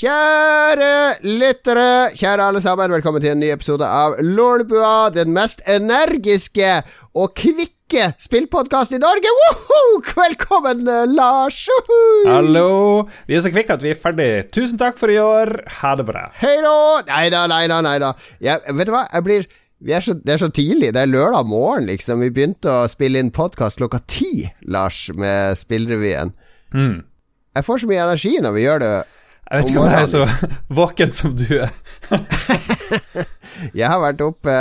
Kjære lyttere, kjære alle sammen, velkommen til en ny episode av Lolbua, den mest energiske og kvikke spillpodkast i Norge. Woohoo! Velkommen, eh, Lars. Hallo. Vi er så kvikke at vi er ferdig. Tusen takk for i år. Ha det bra. Hei da. Nei da, nei da, nei da. Jeg, vet du hva, jeg blir er så, det er så tidlig. Det er lørdag morgen, liksom. Vi begynte å spille inn podkast klokka ti, Lars, med Spillrevyen. Mm. Jeg får så mye energi når vi gjør det jeg vet ikke om jeg er så våken som du er. jeg har vært oppe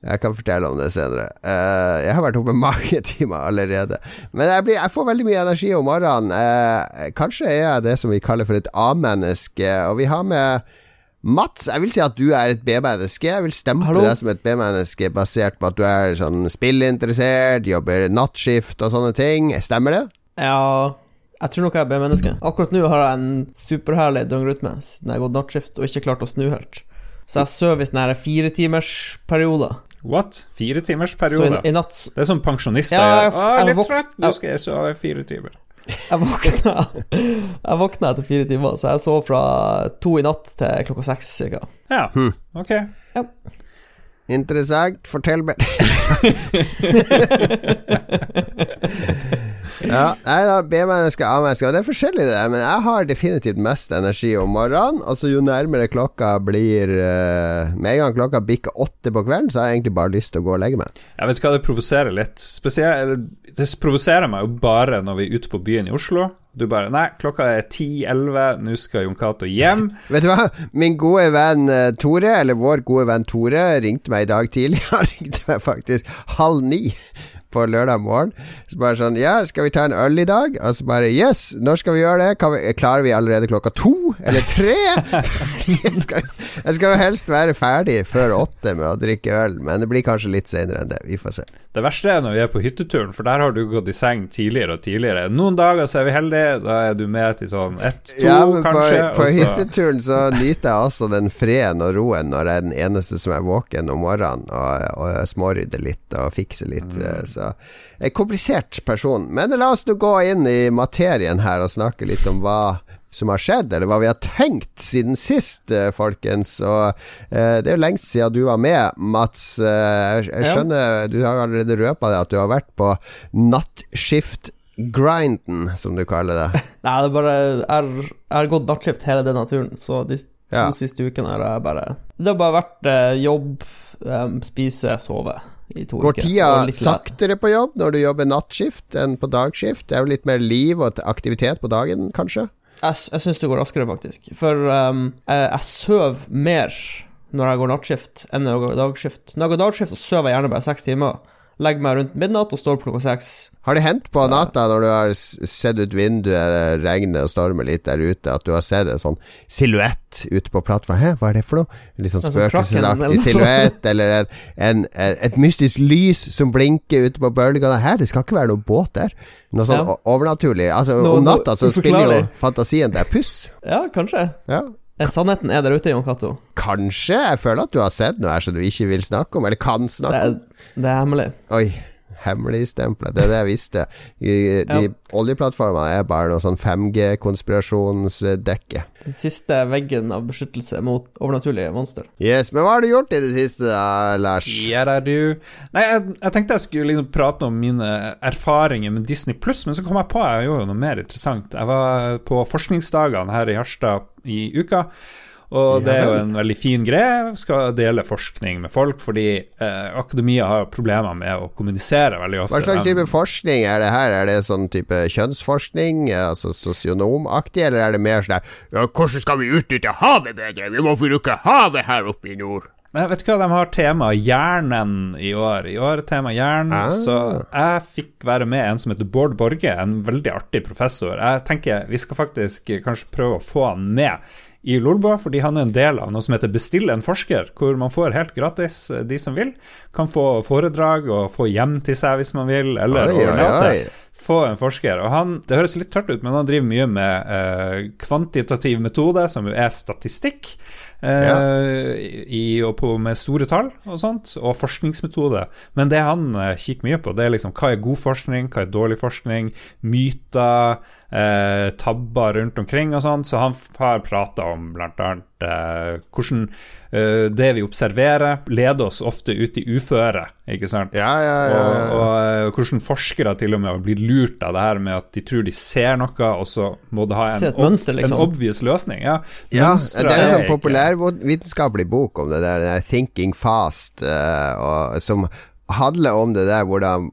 Jeg kan fortelle om det senere. Eh, jeg har vært oppe mange timer allerede. Men jeg, blir, jeg får veldig mye energi om morgenen. Eh, kanskje er jeg det som vi kaller for et A-menneske. Og vi har med Mats, jeg vil si at du er et B-menneske. Jeg vil stemple Hallo? deg som et B-menneske basert på at du er sånn spillinteressert, jobber nattskift og sånne ting. Stemmer det? Ja jeg tror nok jeg er B-menneske. Akkurat nå har jeg en superherlig døgnrytme siden jeg har gått nattskift og ikke klart å snu helt. Så jeg sover i sånne firetimersperioder. What? Fire timers periode? I, i natt Det er som pensjonister ja, gjør. jeg, litt trøtt, nå skal jeg sove fire timer. Jeg våkna, jeg våkna etter fire timer, så jeg sov fra to i natt til klokka seks ca. Ja, hmm. ok. Ja. Interessant. Fortell meg ja, nei da, B-mennesker, A-mennesker. Det er forskjellig, det der, men jeg har definitivt mest energi om morgenen. Altså Jo nærmere klokka blir uh, Med en gang klokka bikker åtte på kvelden, så har jeg egentlig bare lyst til å gå og legge meg. Jeg vet hva, det provoserer litt. Spesielt, det provoserer meg jo bare når vi er ute på byen i Oslo. Du bare Nei, klokka er 10-11, nå skal Jon Cato hjem. Vet du hva? Min gode venn uh, Tore, eller vår gode venn Tore, ringte meg i dag tidlig. Han ringte meg faktisk halv ni på lørdag morgen. Så bare sånn Ja, skal vi ta en øl i dag? Og så bare Yes, når skal vi gjøre det? Vi, klarer vi allerede klokka to? Eller tre? jeg, skal, jeg skal jo helst være ferdig før åtte med å drikke øl, men det blir kanskje litt senere enn det. Vi får se. Det verste er når vi er på hytteturen, for der har du gått i seng tidligere og tidligere. Noen dager så er vi heldige, da er du med til sånn ett-to, ja, men kanskje. På, på hytteturen så nyter jeg også den freden og roen når jeg er den eneste som er våken om morgenen, og, og smårydder litt og fikser litt. Mm. Så så en komplisert person. Men la oss nå gå inn i materien her og snakke litt om hva som har skjedd, eller hva vi har tenkt siden sist, eh, folkens. Og eh, Det er jo lengst siden du var med, Mats. Eh, jeg, skjønner, du har allerede røpa det at du har vært på nattskift-grinden, som du kaller det. Nei, det er bare Jeg har gått nattskift hele denne turen, så de to ja. siste ukene har jeg bare Det har bare vært eh, jobb, um, spise, sove Går tida saktere på jobb når du jobber nattskift enn på dagskift? Det er jo litt mer liv og aktivitet på dagen, kanskje? Jeg, jeg syns det går raskere, faktisk. For um, jeg, jeg sover mer når jeg går nattskift enn når jeg går dagskift. Når jeg går dagskift, så sover jeg gjerne bare seks timer legger meg rundt midnatt og står opp klokka seks. Har det hendt på natta, når du har sett ut vinduet, regnet og stormer litt der ute, at du har sett en sånn silhuett ute på plattformen? Hæ, hva er det for noe? Litt sånn spøkelsesaktig silhuett, eller en, en, et mystisk lys som blinker ute på bølgene. Hæ, det skal ikke være noe båt der. Noe sånn ja. overnaturlig. Altså, no, om natta så spiller jo fantasien deg puss. Ja, kanskje. Ja. Sannheten er der ute, Jon Cato. Kanskje. Jeg føler at du har sett noe her som du ikke vil snakke om, eller kan snakke om. Det er hemmelig. Oi. Hemmeligstemplet. Det er det jeg visste. De, de ja. oljeplattformene er bare noe sånn 5G-konspirasjonsdekke. Den siste veggen av beskyttelse mot overnaturlige monster. Yes, Men hva har du gjort i det siste, da, Lars? Ja, det er du. Nei, jeg, jeg, tenkte jeg skulle liksom prate om mine erfaringer med Disney pluss, men så kom jeg på at jeg gjorde noe mer interessant. Jeg var på forskningsdagene her i Harstad i uka. Og det er jo en veldig fin greie. Skal dele forskning med folk, fordi eh, akademia har problemer med å kommunisere veldig ofte. Hva slags type forskning er det her? Er det sånn type kjønnsforskning, altså sosionomaktig, eller er det mer sånn ja, hvordan skal vi utnytte havet bedre? Vi må bruke havet her oppe i nord. Jeg vet ikke hva De har tema hjernen i år. I år er tema hjernen. Ah. Så jeg fikk være med en som heter Bård Borge, en veldig artig professor. Jeg tenker vi skal faktisk kanskje prøve å få han med i Lolbua, fordi han er en del av noe som heter Bestill en forsker, hvor man får helt gratis, eh, de som vil, kan få foredrag og få hjem til seg hvis man vil, eller gratis Få en forsker. Og han, Det høres litt tørt ut, men han driver mye med eh, kvantitativ metode, som er statistikk. Eh, ja. i, og på, med store tall og sånt, og forskningsmetode. Men det han eh, kikker mye på, det er liksom hva er god forskning, hva er dårlig forskning, myter eh, tabber rundt omkring og sånn, så han har prata om annet eh, hvordan eh, det vi observerer, leder oss ofte ut i uføre, ikke sant? Ja, ja, ja, og, og, og, eh, hvordan forskere til og med blir lurt av det her med at de tror de ser noe, og så må det ha en, et mønster, liksom. en obvious løsning. Ja, ja det er en sånn populærvitenskapelig bok om det der, der 'thinking fast', uh, og, som handler om det der hvordan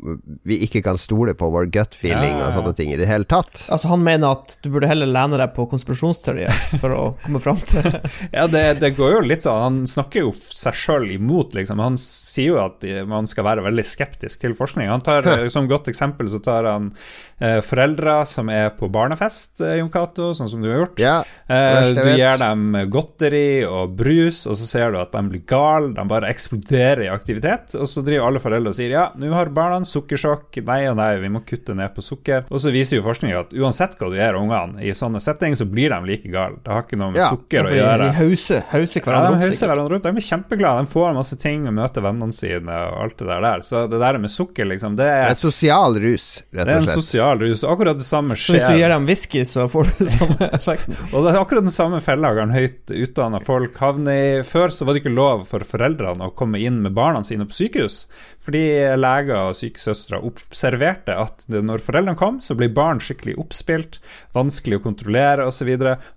vi ikke kan stole på vår gut feeling ja, ja, ja. og sånne ting i det hele tatt. Altså Han mener at du burde heller lene deg på konspirasjonsteorier for å komme fram til Ja, det, det, går jo litt sånn Han snakker jo seg sjøl imot, liksom. Han sier jo at man skal være veldig skeptisk til forskning. Han tar Som godt eksempel så tar han eh, foreldre som er på barnefest, eh, Jon Cato, sånn som du har gjort. Ja, eh, du gir dem godteri og brus, og så ser du at de blir gale, de bare eksploderer i aktivitet, og så driver alle foreldre og sier ja, nå har barna sukkersjokk, nei og nei, vi må kutte ned på sukker. Og så viser jo forskninga at uansett hva du gjør ungene i sånne settinger, så blir de like gale. Det har ikke noe med ja, sukker å gjøre. De hauser, hauser hverandre ja, de hauser hverandre rundt. De blir kjempeglade, de får masse ting og møter vennene sine og alt det der. Så det der med sukker, liksom, det er En sosial rus, rett og slett. Det er en sosial rus. Akkurat det samme skjer. Så hvis du gir dem whisky, så får du samme effekten. og det er akkurat den samme fellageren høyt utdanna folk havner i. Før så var det ikke lov for foreldrene å komme inn med barna sine på sykehus, fordi leger og sykesøstre observerte at når foreldrene kom, så ble barn skikkelig oppspilt, vanskelig å kontrollere osv.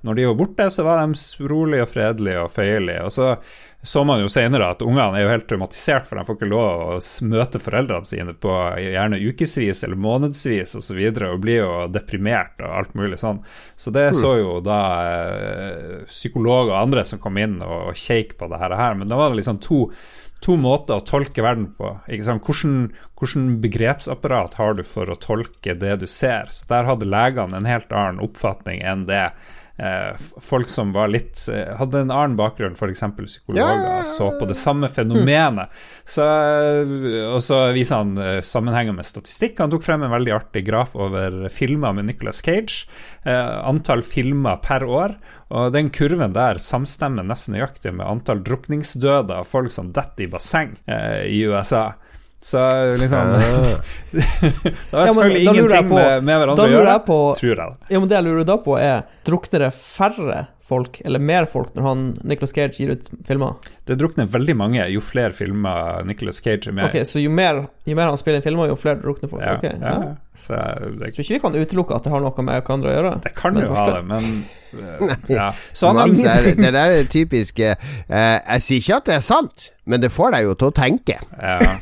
Når de var borte, så var de rolige og fredelige og føyelige. Og så så man jo senere at ungene er jo helt traumatisert, for de får ikke lov å møte foreldrene sine på gjerne ukevis eller månedsvis osv., og, så videre, og blir jo deprimert og alt mulig sånn. Så det så jo da eh, psykologer og andre som kom inn og, og på det her, men da var det liksom to to måter å tolke verden på. Hvordan, begrepsapparat har du for å tolke det du ser? Så Der hadde legene en helt annen oppfatning enn det eh, folk som var litt eh, hadde en annen bakgrunn, f.eks. psykologer, ja, så på det samme fenomenet. Så, eh, og så viser han sammenhenger med statistikk. Han tok frem en veldig artig graf over filmer med Nicolas Cage. Antall filmer per år. Og den kurven der samstemmer nesten nøyaktig med antall drukningsdøde av folk som detter i basseng eh, i USA. Så liksom Det har ja, selvfølgelig ingenting med, med, hverandre å gjøre, på, tror jeg. Ja, men Det jeg lurer da på, er drukner det færre folk, eller mer folk, når han Nicholas Cage gir ut filmer? Det drukner veldig mange jo flere filmer Nicholas Cage er med okay, Så jo mer, jo mer han spiller i filmer, jo flere drukner folk? Ja, okay, ja. ja. Så det, Tror ikke vi kan utelukke at det har noe med hverandre å gjøre? Det kan jo ha det, men uh, ja. Så han har ingenting Det der er typiske uh, Jeg sier ikke at det er sant, men det får deg jo til å tenke. Ja.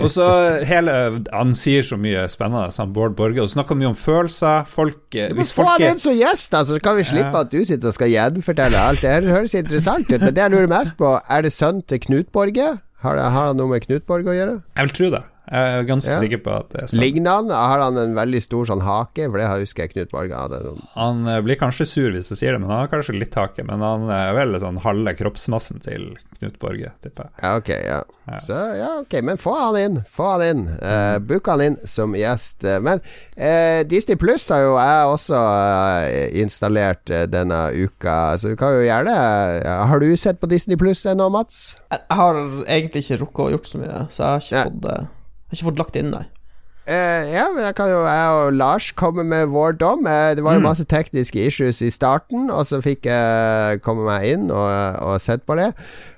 Og så hele Han sier så mye spennende, han Bård Borge, og snakker mye om følelser. Folk uh, Hvis folk Få han inn som gjest, da, så kan vi slippe at du sitter og skal gjenfortelle alt. Det høres interessant ut, men det jeg lurer mest på, er det sønnen til Knut Borge? Har det, har han noe med Knut Borge å gjøre? Jeg vil tro det. Jeg er ganske ja. sikker på at det er sant. Ligner han? Har han en veldig stor sånn hake? For det husker jeg Knut Borge hadde. Han eh, blir kanskje sur hvis jeg sier det, men han har kanskje litt hake. Men han er vel sånn halve kroppsmassen til Knut Borge, tipper jeg. Ja, ok, ja. ja. Så, ja, ok, men få han inn. Få han inn. Uh, Book han inn som gjest. Men uh, Disney Pluss har jo jeg også uh, installert denne uka, så du kan jo gjerne Har du sett på Disney Pluss ennå, Mats? Jeg har egentlig ikke rukket å gjort så mye, så jeg har ikke fått det har ikke fått lagt inn, nei. Uh, ja, men jeg kan jo Jeg og Lars komme med vår dom. Uh, det var jo mm. masse tekniske issues i starten, og så fikk jeg komme meg inn og, og sett på det.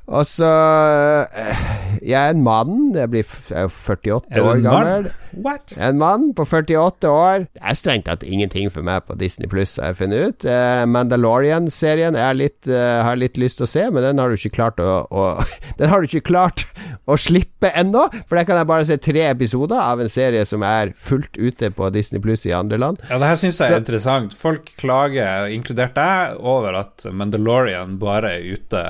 Og så uh, Jeg er en mann. Jeg blir 48 år gammel. What? En mann på 48 år. Det er strengt tatt ingenting for meg på Disney Pluss, har jeg funnet ut. Mandalorian-serien har jeg litt lyst til å se, men den har du ikke klart å, å Den har du ikke klart å slippe ennå, for der kan jeg bare se tre episoder av en serie som er fullt ute på Disney Pluss i andre land. Ja, det her syns jeg er interessant. Folk klager, inkludert deg, over at Mandalorian bare er ute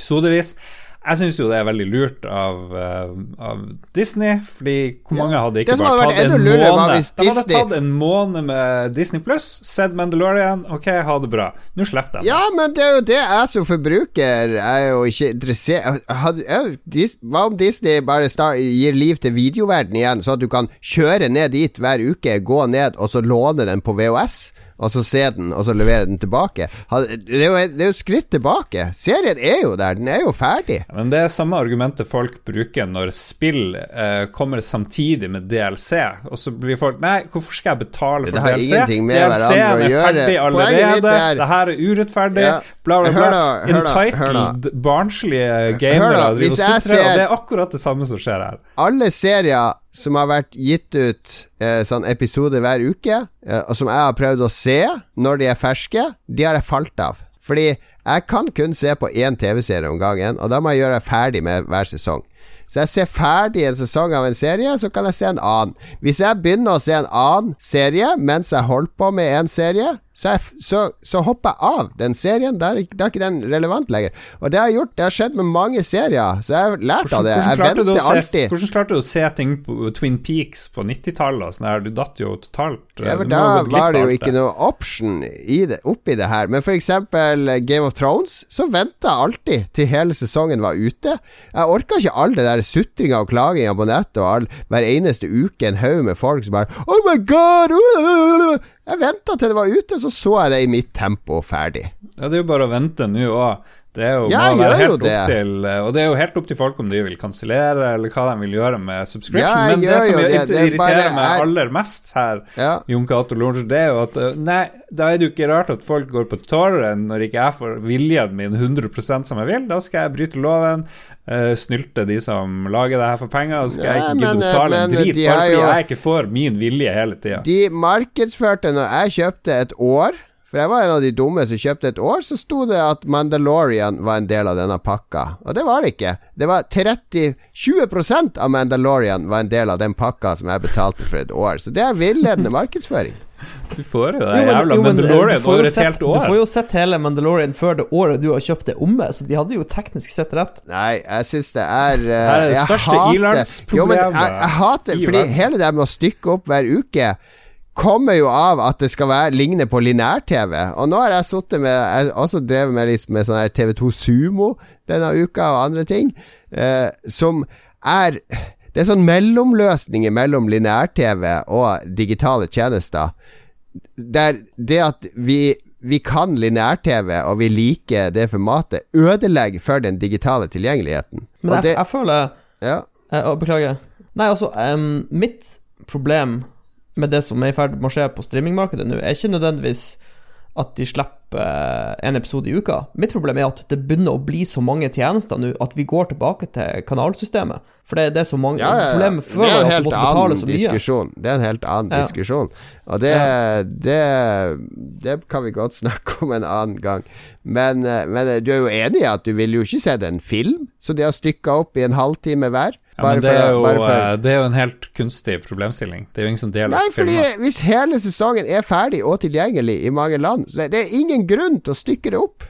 episodevis. Jeg syns jo det er veldig lurt av, uh, av Disney, fordi hvor mange ja. hadde ikke bare tatt en måned De hadde tatt en måned med Disney pluss, sett Mandalorian, ok, ha det bra. Nå slipper jeg. Ja, men det er jo det jeg som forbruker er jo ikke interessert Hva om Disney bare gir liv til videoverden igjen, så at du kan kjøre ned dit hver uke, gå ned og så låne den på VHS? Og så se den, og så levere den tilbake. Det er jo, det er jo et skritt tilbake. Serien er jo der, den er jo ferdig. Men det er samme argumentet folk bruker når spill eh, kommer samtidig med DLC, og så blir folk Nei, hvorfor skal jeg betale for Det har DLC? med DLC-en er ferdig allerede, er- det her er urettferdig, Ja. bla, bla, bla. Hør da, hør da. Entitled, barnslige gamere det er akkurat det samme som skjer her. alle serier som har vært gitt ut eh, sånn episode hver uke, eh, og som jeg har prøvd å se når de er ferske, de har jeg falt av. Fordi jeg kan kun se på én TV-serie om gangen, og da må jeg gjøre ferdig med hver sesong. Så jeg ser ferdig en sesong av en serie, så kan jeg se en annen. Hvis jeg begynner å se en annen serie mens jeg holder på med en serie, så, jeg, så, så hopper jeg av den serien. Da er, er ikke den relevant lenger. Og det har jeg gjort, det har skjedd med mange serier, så jeg har lært av det. Jeg venter se, alltid. hvordan klarte du å se ting på Twin Peaks på 90-tallet? og Sånn her, du datt jo totalt Ja, du Da var det jo ikke noe option i det, oppi det her. Men for eksempel eh, Game of Thrones, så venta jeg alltid til hele sesongen var ute. Jeg orka ikke all det der sutringa og klaginga på nettet og all, hver eneste uke en haug med folk som bare Oh my god! uh!» Jeg venta til det var ute, så så jeg det i mitt tempo ferdig. Ja, det er jo bare å vente nå òg. Det er jo, Ja, må være helt det. opp til Og det er jo helt opp til folk om de vil kansellere, eller hva de vil gjøre med subscription. Ja, Men det som det. Det er irriterer bare- meg aller mest her, Ja. Jon Cato Lorentzen, det er jo at uh, Nei, da er det jo ikke rart at folk går på torren når ikke jeg får viljen min 100% som jeg vil. Da skal jeg bryte loven, uh, snylte de som lager det her for penger, og skal jeg ikke gidde å betale en drit de bare fordi jo- jeg ikke får min vilje hele tida. De markedsførte når jeg kjøpte et år For jeg var en av de dumme som kjøpte et år Så sto det at Mandalorian var en del av denne pakka. Og det var det ikke. Det var 30 20% av Mandalorian var en del av den pakka Som jeg betalte for et år. Så det er villedende markedsføring. Du får jo det jævla jo, men, eh, Mandalorian du får jo over et sett- helt år. Du får jo sett hele Mandalorian før det året du har kjøpt det omme, så de hadde jo teknisk sett rett. Nei, jeg synes det er uh, Det er det største ilandsproblemet jeg, jeg hater Fordi hele det med å stykke opp hver uke Kommer jo av at det skal være ligne på lineær-TV. Og nå har jeg sittet med Jeg har også drevet med litt med sånn her TV2 Sumo denne uka, og andre ting, eh, som er Det er sånn mellomløsninger mellom lineær-TV og digitale tjenester. Der det at vi vi kan lineær-TV, og vi liker det formatet, ødelegger for den digitale tilgjengeligheten. Men jeg, det, jeg føler ja. jeg, å, Beklager. Nei, altså, um, mitt problem med det som er i ferd med å skje på streamingmarkedet nå, er ikke nødvendigvis at de slipper eh, en episode i uka. Mitt problem er at det begynner å bli så mange tjenester nå at vi går tilbake til kanalsystemet. For det, det er så mange Ja, ja, ja. Problemet Det er en helt annen diskusjon. Det er en helt annen Ja. diskusjon. Og det, det, det kan vi godt snakke om en annen gang. Men, eh, men du er jo enig i at du vil jo ikke se en film, så de har stykka opp i en halvtime hver? Ja, men det er, jo, for- eh, det er jo en helt kunstig problemstilling. Det er jo ingen som deler Nei, fordi filmer. hvis hele sesongen er ferdig og tilgjengelig i mange land, så det det er ingen grunn til å stykke det opp.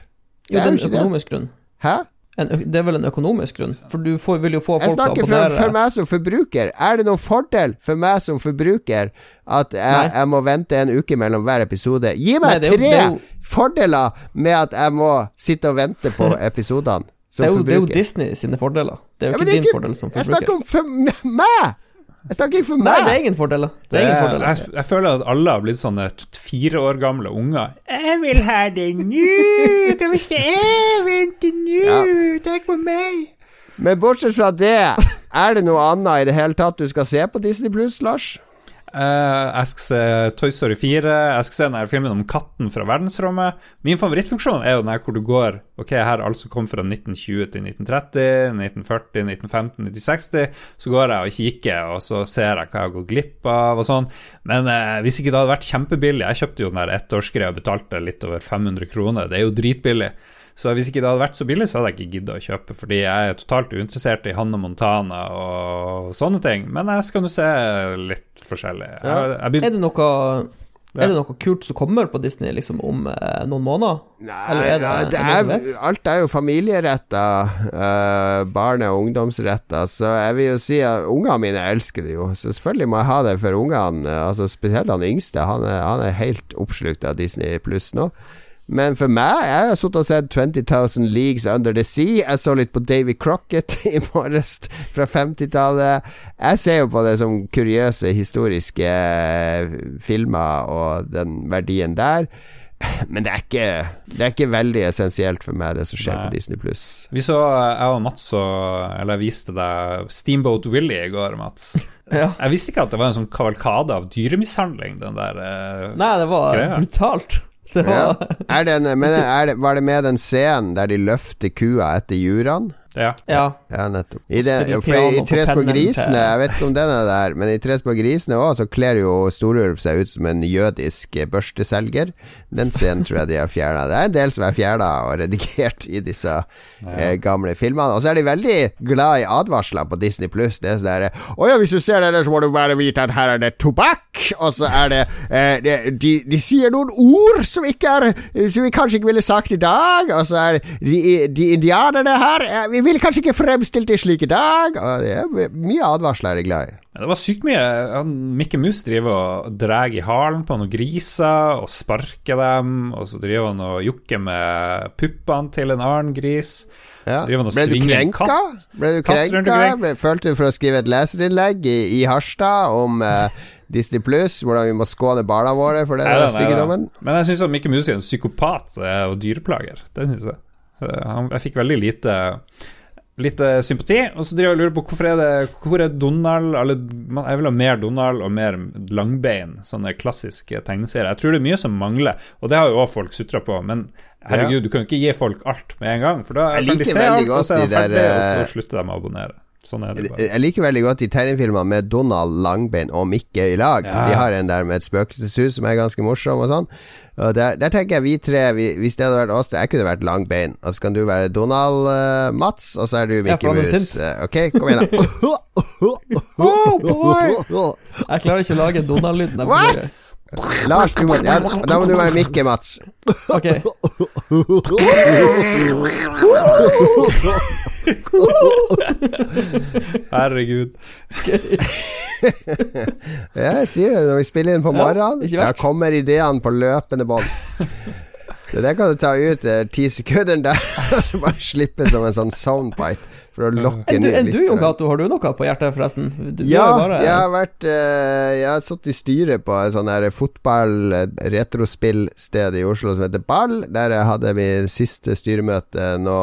Jo, Det det er en økonomisk det. grunn. Hæ? En, det er vel en økonomisk grunn, for du får, vil jo få Jeg folk til å snakker for, snakker for meg som forbruker. Er det noen fordel for meg som forbruker at jeg, jeg må vente en uke mellom hver episode? Gi meg det er jo- tre jo- fordeler med at jeg må sitte og vente på episodene Det er, jo, det er jo. Disney sine fordeler. Det er jo ja, ikke det ikke din fordel som Jeg forbruker. snakker om for meg! Jeg snakker ikke for Nei, meg. det er ingen fordeler. Det er ingen fordeler. jeg, jeg føler at alle har blitt sånne fire år gamle unger. Jeg vil ha det nå! Det vil ikke jeg vente nå? Ja. Tenk på meg! Men bortsett fra det, er det noe annet i det hele tatt du skal se på Disney Plus, Lars? Eh, jeg skal se Toy Story 4. Jeg skal se den her filmen om katten fra verdensrommet. Min favorittfunksjon er jo den her hvor du går Ok, her er alt som kom fra 1920 til 1930, 1940, 1915, 1960. Så går jeg og kikker, og så ser jeg hva jeg har gått glipp av og sånn. Men eh, hvis ikke det hadde vært kjempebillig Jeg kjøpte jo den der ettårsgreia og betalte litt over 500 kroner. Det er jo dritbillig. Så hvis ikke det hadde vært så billig, så hadde jeg ikke giddet å kjøpe, fordi jeg er totalt uinteressert i Hanne Montana og sånne ting. Men jeg skal nå se litt forskjellig. Jeg, jeg Er det noe Er det noe kult som kommer på Disney liksom om eh, noen måneder? Eller er det- ja, er det er, alt er jo familieretta, uh, barne- og ungdomsretta, så jeg vil jo si at ungene mine elsker det jo. Så selvfølgelig må jeg ha det for ungene, eh, altså spesielt han yngste. Han er, han er helt oppslukt av Disney pluss nå. Men for meg Jeg har sittet og sett 20,000 Leagues Under the Sea. Jeg så litt på Davy Crocket i morges fra 50-tallet. Jeg ser jo på det som kuriøse historiske eh, filmer og den verdien der. Men det er, ikke, det er ikke veldig essensielt for meg, det som skjer Nei. på Disney pluss. Vi så, jeg og Mats og Eller jeg viste deg Steamboat Willie i går, Mats. ja. Jeg visste ikke at det var en sånn kavalkade av dyremishandling, den der uh, Nei, det var greia. brutalt. Det var ja. er det en, men er det, var det med den scenen der de løfter kua etter juraen? Ja. ja. ja nettopp. I, det, I 'Tres på grisene, jeg vet ikke om den er der, men i 'Tres på grisene òg, så kler jo Storulv seg ut som en jødisk børsteselger. Den scenen tror jeg de har fjerna. Det er en del som er fjerna og redigert i disse ja. eh, gamle filmene. Og så er de veldig glad i advarsler på Disney pluss. Det er sånn derre Å ja, hvis du ser det der, så må du bare vite at her er det tobakk, og så er det, eh, det de, de, sier noen ord som ikke er Som vi kanskje ikke ville sagt i dag, og så er det de, de indianerne her eh, Vi ville kanskje ikke fremstilt det slik i dag. Det er mye advarsler er jeg glad i. Ja, det var sykt mye. Mikke Mus driver og drar i halen på noen griser og sparker dem, og så driver han og jokker med puppene til en annen gris. Ja. Ble du krenka? Ble du krenka? Følte du for å skrive et leserinnlegg i, i Harstad om uh, Disney Pluss, hvordan vi må skåne barna våre for den styggedommen? Men jeg syns Mikke Mus er en psykopat eh, og dyreplager. Det syns jeg. Jeg fikk veldig lite litt sympati. Og så driver jeg og lurer på hvorfor er det Hvor er Donald eller, Jeg vil ha mer Donald og mer langbein, sånne klassiske tegneserier. Jeg tror det er mye som mangler, og det har jo òg folk sutra på. Men herregud, du kan jo ikke gi folk alt med en gang, for da kan de se alt, og så er de ferdig, og så eh, slutter de å abonnere. Sånn er det bare. Jeg liker veldig godt de tegnefilmene med Donald Langbein og Mikke i lag. Ja. De har en der med et spøkelseshus som er ganske morsom og sånn. Og der, der, tenker jeg vi tre vi, Hvis det hadde vært oss Jeg kunne vært Langbein. Og så kan du være Donald uh, Mats, og så er du Mikke Mus. Uh, ok, kom igjen, da. oh, boy. Jeg klarer ikke å lage Donald-lyden. What? Lars, du må, ja, da må du være Mikke, Mats. Ok. Herregud. jeg sier det når vi spiller inn på morgenen. Ja, da kommer ideene på løpende bånd. Det der kan du ta ut eh, ti sekunder der. Bare slippe som en sånn soundbite for å lokke ned litt. Du, Jon Cato, har du noe på hjertet, forresten? Du, ja, bare... jeg har vært uh, Jeg har sittet i styret på et sånn fotball-retrospillsted i Oslo som heter Ball. Der jeg hadde vi siste styremøte nå,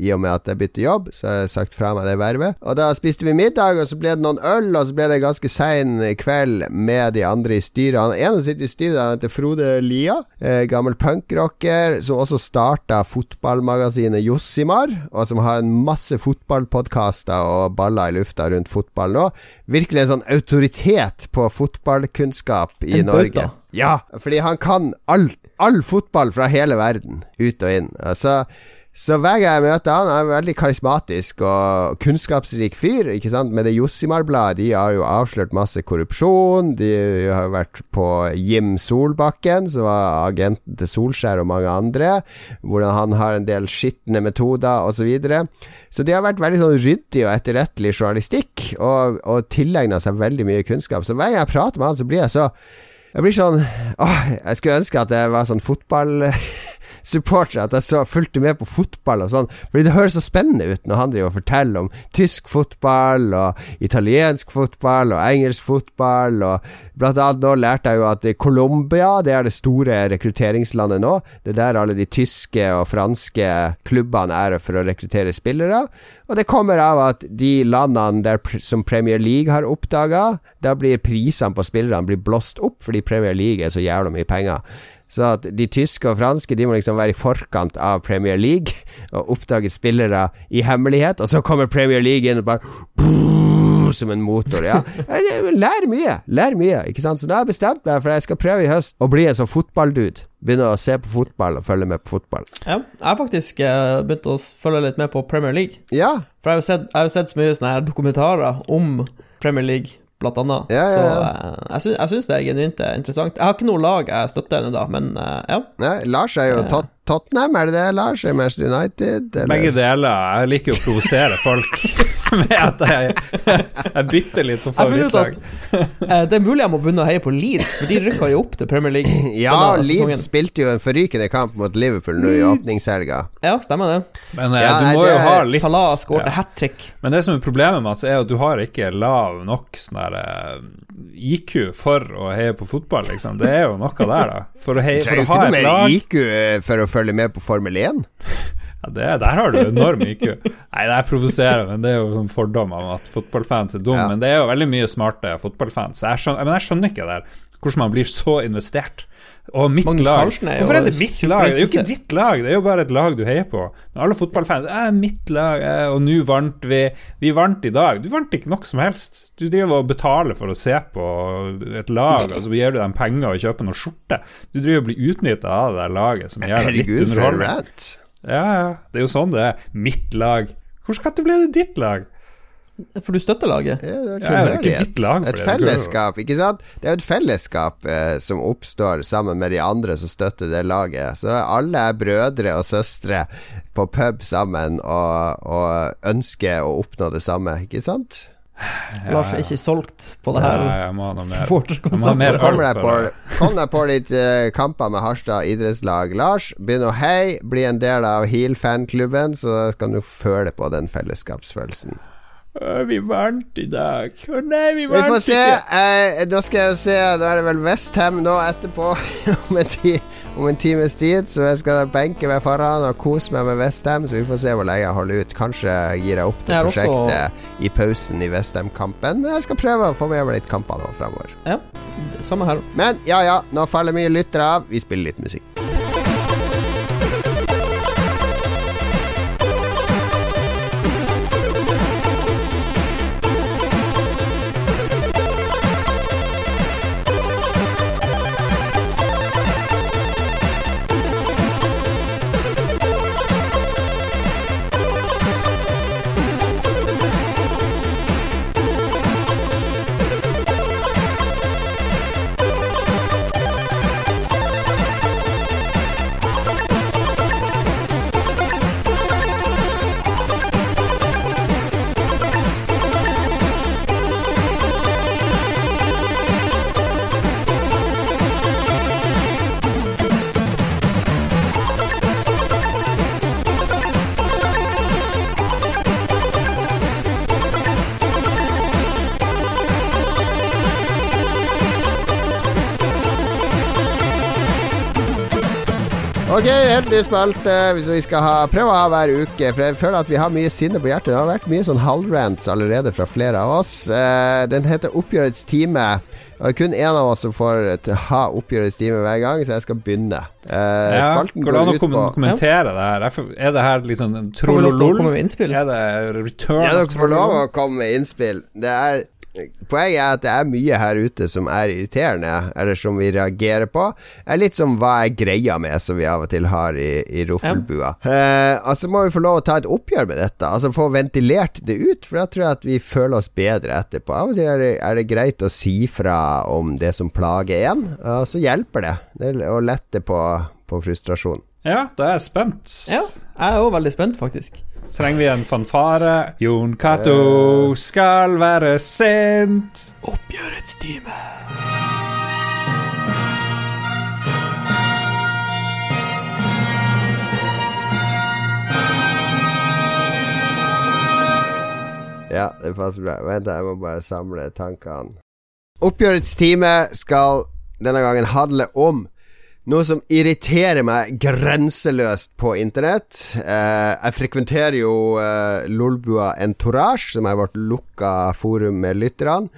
i og med at jeg bytter jobb. Så har jeg sagt fra meg det vervet. Og da spiste vi middag, og så ble det noen øl, og så ble det ganske sein kveld med de andre i styret. Han ene sitter i styret, han heter Frode Lia, eh, gammel punkrocker, som også starta fotballmagasinet Jossimar, og som har en masse fotball fotballpodkaster og baller i lufta rundt fotball nå. Virkelig en sånn autoritet på fotballkunnskap i en Norge. Bøtta. Ja, fordi han kan all, all fotball fra hele verden, ut og inn. Altså så hver gang jeg møter han, er en veldig karismatisk og kunnskapsrik fyr. Ikke sant? Med det Jossimar-bladet, de har jo avslørt masse korrupsjon. De har jo vært på Jim Solbakken, som var agenten til Solskjær og mange andre. Hvordan han har en del skitne metoder, osv. Så, videre. så de har vært veldig sånn ryddig og etterrettelig journalistikk, og, og tilegna seg veldig mye kunnskap. Så hver gang jeg prater med han, så blir jeg så jeg blir sånn Åh, jeg skulle ønske at jeg var sånn fotball supportere at jeg så fulgte med på fotball og sånn, fordi det høres så spennende ut når han driver og forteller om tysk fotball og italiensk fotball og engelsk fotball, og blant annet nå lærte jeg jo at Colombia, det er det store rekrutteringslandet nå. Det er der alle de tyske og franske klubbene er for å rekruttere spillere. Og det kommer av at de landene der, som Premier League har oppdaga, da blir prisene på spillerne blåst opp fordi Premier League er så jævla mye penger. Så at de tyske og franske De må liksom være i forkant av Premier League og oppdage spillere i hemmelighet, og så kommer Premier League inn og bare som en motor. Ja. Lær mye, lær mye, ikke sant. Så da har jeg bestemt meg for jeg skal prøve i høst å bli en sånn fotballdude. Begynne å se på fotball og følge med på fotball. Ja, jeg har faktisk uh, begynt å følge litt med på Premier League. Ja For jeg har jo sett, har jo sett så mye sånne her dokumentarer om Premier League blant annet. Ja, ja, ja. Så uh, jeg, sy jeg syns det er genuint eh, interessant. Jeg har ikke noe lag jeg støtter ennå, da, men uh, ja. Lars er jo tot Tottenham, er det det? Lars er Manchester United? Eller? Begge deler. Jeg liker å provosere folk. med at jeg, jeg bytter litt på favorittlag. eh, det er mulig jeg må begynne å heie på Leeds, for de rykka jo opp til Premier League. Ja, Leeds sesongen. spilte jo en forrykende kamp mot Liverpool nå i åpningshelga. Ja, stemmer det. Men eh, Ja, du må det jo ha litt Salah skåret ja. hat trick. Men det som er problemet, Mats, er at du har ikke lav nok sånn der eh, IQ for å heie på fotball, liksom. Det er jo noe der, da. For å, heie, Du ha trenger lag jo ha ikke noe et mer IQ for å følge med på Formel 1. ja, det, Der har du enorm IQ. Nei, det er provoserende, men det er jo sånn fordom om at fotballfans er dumme. Ja. Men det er jo veldig mye smarte fotballfans. Jeg skjønner, men jeg skjønner ikke der. Hvordan man blir så investert. Og mitt Magnus lag Carlsen er Hvorfor er det mitt lag? Det er jo ikke ditt lag, det er jo bare et lag du heier på. Men alle fotballfans er mitt lag, og nå vant vi. Vi vant i dag. Du vant ikke nok som helst. Du driver og betaler for å se på et lag, og så gir du dem penger og kjøper noen skjorte. Du driver og blir utnytta av det der laget som gjør deg litt Herregud, Ja, ja. Det er jo sånn det er. Mitt lag. hvordan ble det ditt lag? For du støtter laget. Ja, det er ikke tilhørighet. ditt lag et fellesskap, ikke sant? Det er jo et fellesskap eh, som oppstår sammen med de andre som støtter det laget. Så alle er brødre og søstre på pub sammen og, og ønsker å oppnå det samme, ikke sant? Lars er ikke solgt på det her Ja, supporterkonseptet. Kom deg på, kom deg på litt uh, kamper med Harstad idrettslag. Lars, begynn å heie, bli en del av Heal-fanklubben, så kan du føle på den fellesskapsfølelsen. Vi vant i dag. Å nei, vi Vi får vant se. ikke. Eh, da skal jeg se Da er det vel Westham nå etterpå, om, en ti, om en times tid. Så jeg skal benke meg foran og kose meg med Westham. Så vi får se hvor lenge jeg holder ut. Kanskje gir jeg opp det Jeg prosjektet også- i pausen i Westham-kampen. Men jeg skal prøve å få med meg litt kamper nå framover. Ja, samme her. Men ja ja, nå faller mye lyttere av. Vi spiller litt musikk. Ok, helt ny spalte hvis vi skal ha, prøve å ha hver uke. For jeg føler at vi har mye sinne på hjertet. Det har vært mye sånn halvrants allerede fra flere av oss. Eh, den heter Oppgjørets time. Og det er kun én av oss som får ha oppgjørets time hver gang, så jeg skal begynne. Eh, Ja, spalten går det an går å ut kom på kommentere det her? Er det her liksom trollolol? Er det return Ja, dere får lov å komme med innspill. Det er Poenget er at det er mye her ute som er irriterende, eller som vi reagerer på. Det er litt som hva er greia med, som vi av og til har i, i Roffelbua. Eh, altså må vi få lov å ta et oppgjør med dette. Altså få ventilert det ut, for da tror jeg at vi føler oss bedre etterpå. Av og til er det, er det greit å si fra om det som plager en, og så hjelper det. Det er å lette på, på frustrasjon. Ja, da er jeg spent. Ja, jeg er òg veldig spent, faktisk. Trenger vi en fanfare? Jon Cato skal være sint. Oppgjørets time. Ja, det passer bra. Vent, jeg må bare samle tankene. Oppgjørets time skal denne gangen handle om noe som irriterer meg grenseløst på internett. Eh, jeg frekventerer jo eh, Lolbua Entourage, som er vårt lukka forum med lytterne.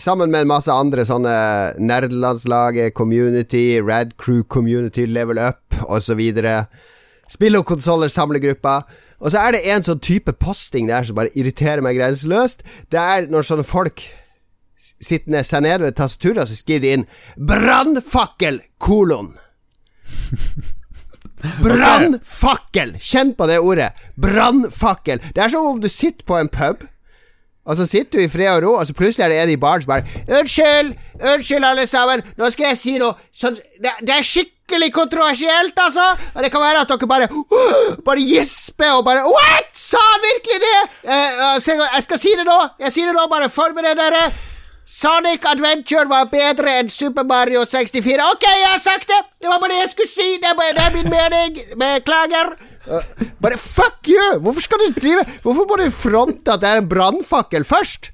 Sammen med en masse andre sånne nerdelandslaget, community, Rad Crew Community, Level Up osv. Spill og konsoller, samlegrupper. Og så er det en sånn type posting der som bare irriterer meg grenseløst. Det er når sånne folk s- sitter ned, seg ned ved tastaturet, så skriver de inn 'brannfakkel', kolon. Brannfakkel! Kjenn på det ordet. Brannfakkel. Det er som om du sitter på en pub, Og så sitter du i fred og ro, og så plutselig er det en i baren som bare 'Unnskyld! Unnskyld, alle sammen. Nå skal jeg si noe sånn det, det, er skikkelig kontroversielt, altså. Og det kan være at dere bare uh, Bare gisper og bare What?! Sa han virkelig det?! Uh, jeg skal si det nå. Jeg sier det nå. Bare forbered dere. Sonic Adventure var bedre enn Super Mario 64. Ok, jeg har sagt det! Det var bare det jeg skulle si. Det er, det min mening. Beklager. Uh, bare fuck you! Hvorfor skal du drive Hvorfor må du fronte at det er en brannfakkel først?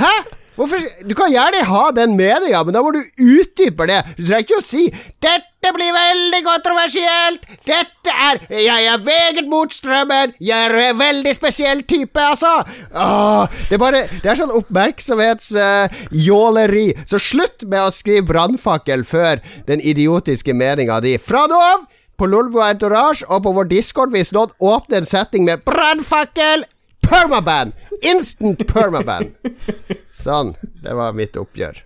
Hæ? Hvorfor? Du kan gjerne ha den meninga, men da må du utdype det. Du trenger ikke å si 'Dette blir veldig kontroversielt'. 'Dette er Jeg er veget mot strømmen'. 'Jeg er en veldig spesiell type', altså. Åh, det, er bare, det er sånn oppmerksomhetsjåleri. Uh, Så slutt med å skrive 'brannfakkel' før den idiotiske meninga di. Fra nå av på Lolbo Entourage og på vår discord hvis noen åpner en setting med 'brannfakkel', permaban! Instant permaban! Sånn. Det var mitt oppgjør.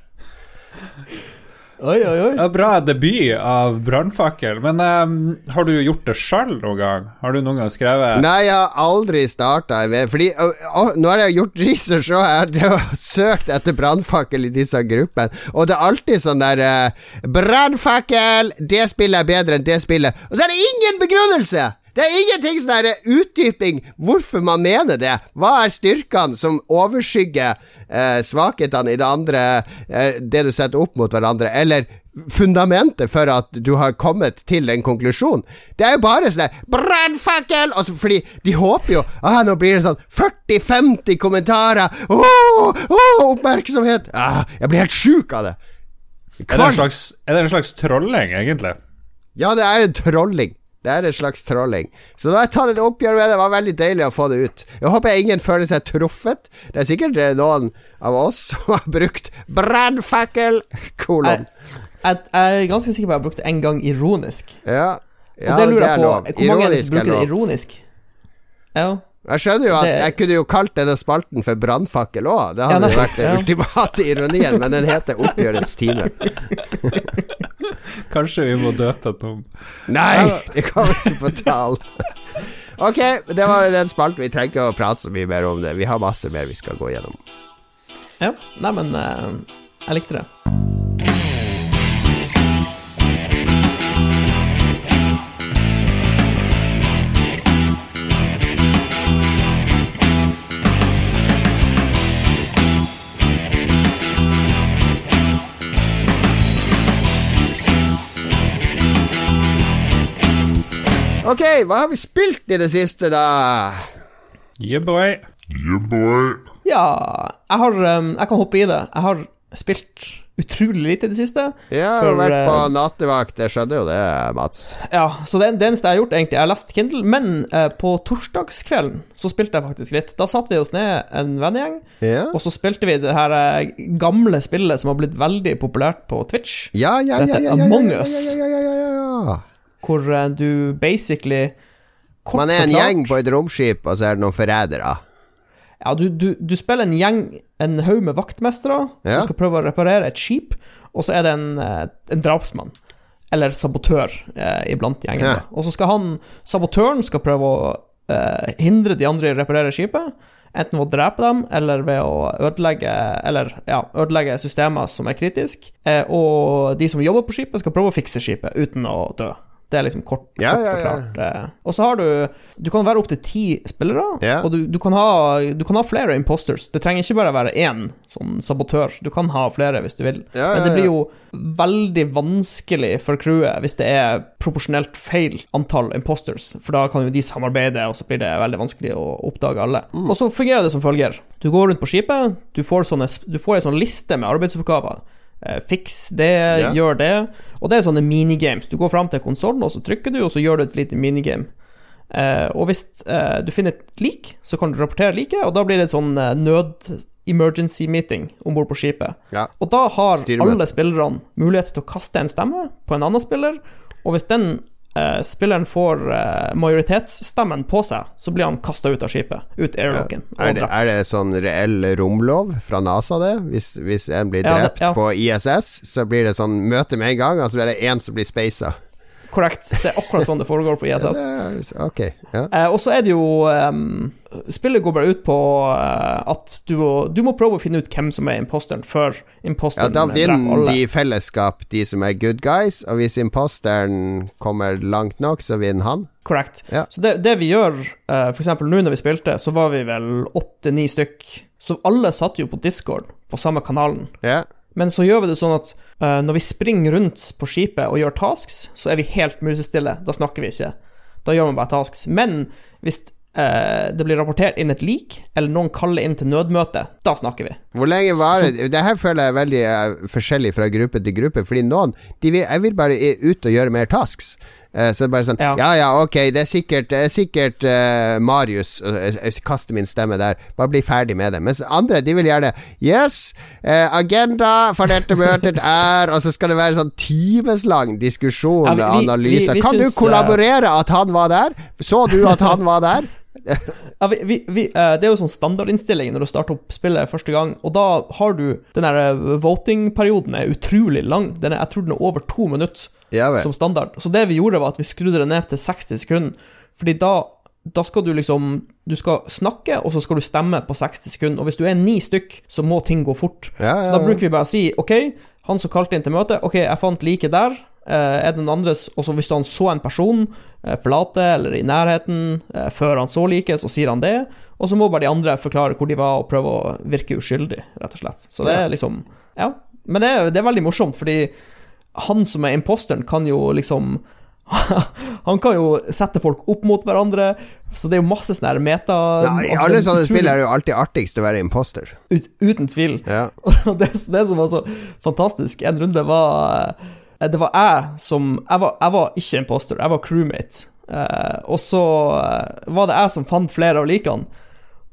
Oi, oi, oi. Ja, bra debut av brannfakkel. Men um, har du gjort det sjøl noen gang? Har du noen gang skrevet Nei, jeg har aldri starta med Fordi å, å, Nå har jeg gjort research og jeg har søkt etter brannfakkel i disse gruppene, og det er alltid sånn der uh, Brannfakkel! Det spillet er bedre enn det spillet. Og så er det ingen begrunnelse! Det er ingenting sånn derre utdyping hvorfor man mener det. Hva er styrkene som overskygger eh, svakhetene i det andre, eh, det du setter opp mot hverandre, eller fundamentet for at du har kommet til en konklusjon. Det er jo bare sånn Brannfakkel! Altså, fordi de håper jo ah, Nå blir det sånn 40-50 kommentarer! Oh, oh, oppmerksomhet! Ah, jeg blir helt sjuk av det. Er det, slags, er det en slags trolling, egentlig? Ja, det er en trolling. Det er en slags trolling. Så da jeg tatt et oppgjør med det. Det var veldig deilig å få det ut. Jeg håper ingen føler seg truffet. Det er sikkert eh, noen av oss som har brukt brannfakkel, kolon. Jeg, jeg, jeg, er ganske sikker på at jeg har brukt det en gang ironisk. Ja, ja det det er lov. Hvor mange er det som bruker er det ironisk? Ja. Jeg skjønner jo at jeg kunne jo kalt denne spalten for brannfakkel òg. Det Ja, hadde jo vært den ja. ultimate ironien, men den heter Oppgjørets time. Kanskje vi må døpe den om. Nei, det kommer ikke på tale. Ok, det var den spalten. Vi trenger ikke å prate så mye mer om det. Vi har masse mer vi skal gå gjennom. ja. Nei, men eh, jeg likte det. Ok, hva har vi spilt i det siste, da? Yeah, boy. Ja, jeg har um, Jeg kan hoppe i det. Jeg har spilt utrolig lite i det siste. Ja, jeg har For, vært på eh, nattevakt. Jeg skjønner jo det, Mats. Ja, så det, det eneste jeg har gjort, egentlig, jeg har lest Kindle, men eh, på torsdagskvelden så spilte jeg faktisk litt. Da satte vi oss ned en vennegjeng, Ja, og så spilte vi det her eh, gamle spillet som har blitt veldig populært på Twitch, ja, ja, ja, ja, heter ja, ja, Among ja, Us. ja, ja, ja, ja, ja. Hvor eh, du basically Man er en forklart- gjeng på et romskip, og så er det noen forrædere. Ja, du, du, du spiller en gjeng, en haug med vaktmestere, Ja. som skal prøve å reparere et skip, og så er det en, eh, en drapsmann. Eller sabotør eh, iblant gjengen. Ja. Og så skal han, sabotøren skal prøve å eh, hindre de andre i å reparere skipet. Enten ved å drepe dem, eller ved å ødelegge Eller, ja, ødelegge systemer som er kritiske. Eh, og de som jobber på skipet, skal prøve å fikse skipet uten å dø. Det er liksom kort, kort ja, ja. forklart. eh. Og så har du Du kan være opptil ti spillere, Ja. og du, du, kan ha, du kan ha flere imposters. Det trenger ikke bare være én sånn sabotør. Du kan ha flere hvis du vil. Ja, Men ja, det blir jo veldig vanskelig for crewet hvis det er proporsjonelt feil antall imposters, for da kan jo de samarbeide, og så blir det veldig vanskelig å oppdage alle. Mm. Og så fungerer det som følger. Du går rundt på skipet, du får, sånne, du får en sånn liste med arbeidsoppgaver. Eh, Fiks det, Ja. gjør det. Og det er sånne minigames. Du går fram til konsollen, og så trykker du, og så gjør du et lite minigame. Eh, og hvis eh, du finner et lik, så kan du rapportere liket, og da blir det et sånn eh, nød-emergency meeting om bord på skipet. Ja. Og da har alle spillerne mulighet til å kaste en stemme på en annen spiller, og hvis den eh, spilleren får eh, majoritetsstemmen på seg, så blir han kasta ut av skipet. Ut airlocken. Er det, er det sånn reell romlov fra NASA, det? Hvis, hvis en blir Ja, det- drept ja. på ISS, så blir det sånn møte med en gang, og så blir det én som blir speisa. Korrekt. Det er akkurat sånn det foregår på ISS. ok, ja. Eh, og så er det jo um, Spillet går bare ut på uh, at du, du, må prøve å finne ut hvem som er imposteren, før imposteren. Ja, da vinner de i fellesskap, de som er good guys, og hvis imposteren kommer langt nok, så vinner han. Korrekt. Ja. Så det, det, vi gjør, uh, f.eks. nå når vi spilte, så var vi vel åtte-ni stykk. Så alle satt jo på Discord, på samme kanalen. Ja. Men så gjør vi det sånn at uh, når vi springer rundt på skipet og gjør tasks, så er vi helt musestille. Da snakker vi ikke. Da gjør man bare tasks. Men hvis uh, det blir rapportert inn et lik, eller noen kaller inn til nødmøte, da snakker vi. Hvor lenge varer det? Det her føler jeg er veldig uh, forskjellig fra gruppe til gruppe, fordi noen vil, Jeg vil bare ut og gjøre mer tasks. Uh, så det er bare sånn ja. ja. ja, ok, det er sikkert, det er sikkert uh, Marius Jeg kaster min stemme der. Bare bli ferdig med det. Mens andre, de vil gjerne Yes, agenda for dette møtet er Og så skal det være sånn timeslang diskusjon ja, og analyse. Kan du kollaborere at han var der? Så du at han var der? Ja, vi, vi, vi, det er jo sånn standardinnstilling når du starter opp spillet første gang, og da har du Den der voting-perioden er utrolig lang. Den er, jeg tror den er over to minutter ja, som standard. Så det vi gjorde, var at vi skrudde det ned til 60 sekunder. Fordi da, da skal du liksom Du skal snakke, og så skal du stemme på 60 sekunder. Og hvis du er ni stykk, så må ting gå fort. Ja, ja, så da bruker vi bare å si OK, han som kalte inn til møte, OK, jeg fant like der. Eh, er den andres Og så hvis han så en person eh, forlate eller i nærheten eh, før han så like, så sier han det. Og så må bare de andre forklare hvor de var, og prøve å virke uskyldig, rett og slett. Så det er liksom Ja. Men det er, det er veldig morsomt, fordi han som er imposteren, kan jo liksom Han kan jo sette folk opp mot hverandre, så det er jo masse sånne meta Nei, I altså, alle sånne spill er det jo alltid artigst å være imposter. Ut, uten tvil. Ja. Og det, det, som var så fantastisk, en runde var Det var jeg som Jeg var, jeg var ikke imposter, jeg var crewmate. Eh, og så eh, var det jeg som fant flere av likene.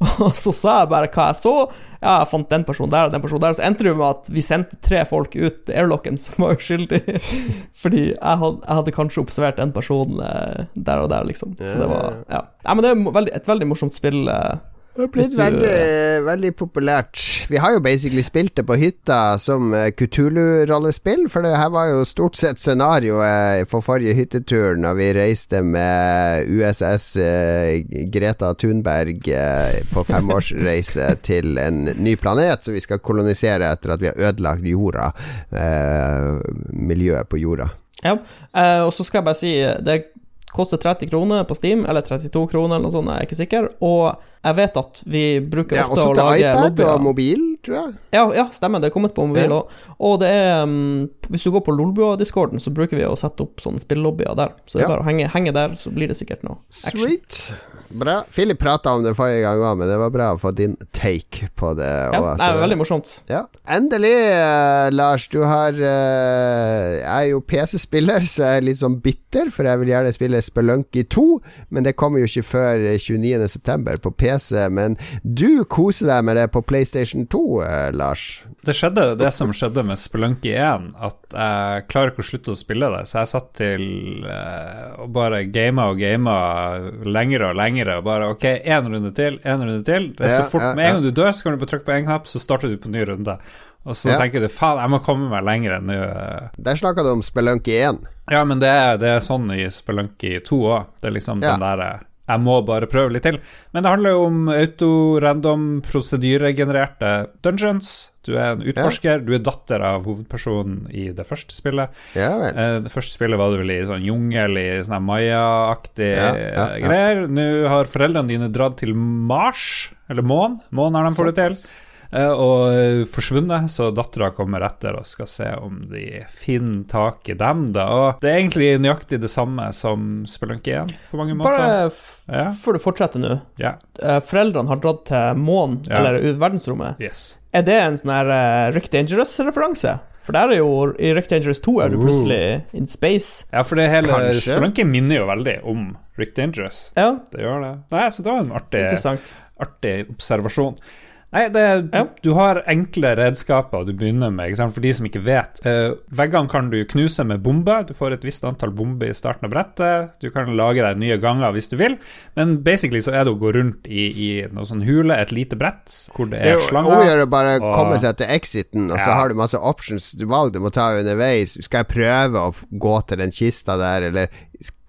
Og så sa jeg bare hva jeg så. Ja, jeg fant den personen der og den personen der. Så endte det med at vi sendte tre folk ut airlocken som var uskyldig. Fordi jeg hadde, jeg hadde, kanskje observert en person eh, der og der, liksom. Så det var Ja. ja men det er et veldig morsomt spill. Eh, det har blitt veldig, veldig, populært. Vi har jo basically spilt det på hytta som Kutulu-rollespill, for det her var jo stort sett scenarioet for forrige hyttetur når vi reiste med USS eh, Greta Thunberg eh, på femårsreise til en ny planet som vi skal kolonisere etter at vi har ødelagt jorda, eh, miljøet på jorda. Ja, eh, og så skal jeg bare si det koster 30 kroner på Steam, eller 32 kroner, eller noe sånt, jeg er ikke sikker. Og jeg vet at vi bruker ofte å lage lobbyer. Er også til iPad og mobil, tror jeg. Ja, ja, stemmer. Det er kommet på mobil òg. Ja. Og det er um, Hvis du går på Lolbua-discorden, så bruker vi å sette opp sånne spillelobbyer der. Så det er bare å henge, henge, der, så blir det sikkert noe action. Sweet. Bra. Philip prata om det forrige gang òg, men det var bra å få din take på det. Ja, også. det er veldig morsomt. Ja. Endelig, uh, Lars. Du har uh, Jeg er jo PC-spiller, så jeg er litt sånn bitter, for jeg vil gjerne spille Spelunky 2, men det kommer jo ikke før 29.9. på PC. PC, men du koser deg med det på PlayStation 2, eh, Lars? Det skjedde det som skjedde med Spelunky 1, at jeg klarer ikke å slutte å spille det. Så jeg satt til eh, og bare gama og gama lengre og lengre. Og bare ok, én runde til, én runde til. Det er så fort, Med en gang du dør, så kan du bare trykke på én knapp, så starter du på ny runde. Og så ja. tenker du faen, jeg må komme meg lenger nå. Der snakka du om Spelunky 1. Ja, men det er, det er sånn i Spelunky 2 òg. Det er liksom ja. den derre jeg må bare prøve litt til. Men det handler jo om autorandom, prosedyregenererte dungeons. Du er en utforsker, ja. du er datter av hovedpersonen i det første spillet. Ja, eh, det første spillet var du vel i sånn jungel, i sånn Maya-aktig ja, greier. Nå har foreldrene dine dratt til Mars, eller Månen. Månen har de fått det til. Eh, og forsvunnet, så dattera kommer etter og skal se om de finner tak i dem. da Og Det er egentlig nøyaktig det samme som Spelunky 1 på mange måter. Bare ja. før du fortsetter nå. Ja. Eh, foreldrene har dratt til månen, ja. eller verdensrommet. Yes. Er det en sånn her uh, Rick Dangerous-referanse? For der er jo I Rick Dangerous 2 er du plutselig in space. Ja, for det hele Spelunky minner jo veldig om Rick Dangerous. Ja. Det gjør det. Nei, så det var en artig, artig observasjon. Nei, det, ja. du har enkle redskaper du begynner med, for de som ikke vet. Uh, veggene kan du knuse med bomber. Du får et visst antall bomber i starten av brettet. Du kan lage deg nye ganger hvis du vil, men basically så er det å gå rundt i, i noe sånn hule, et lite brett, hvor det er slanger. Det er å bare og... komme seg til exiten, og ja. så har du masse options du valg du må ta underveis. Skal jeg prøve å gå til den kista der, eller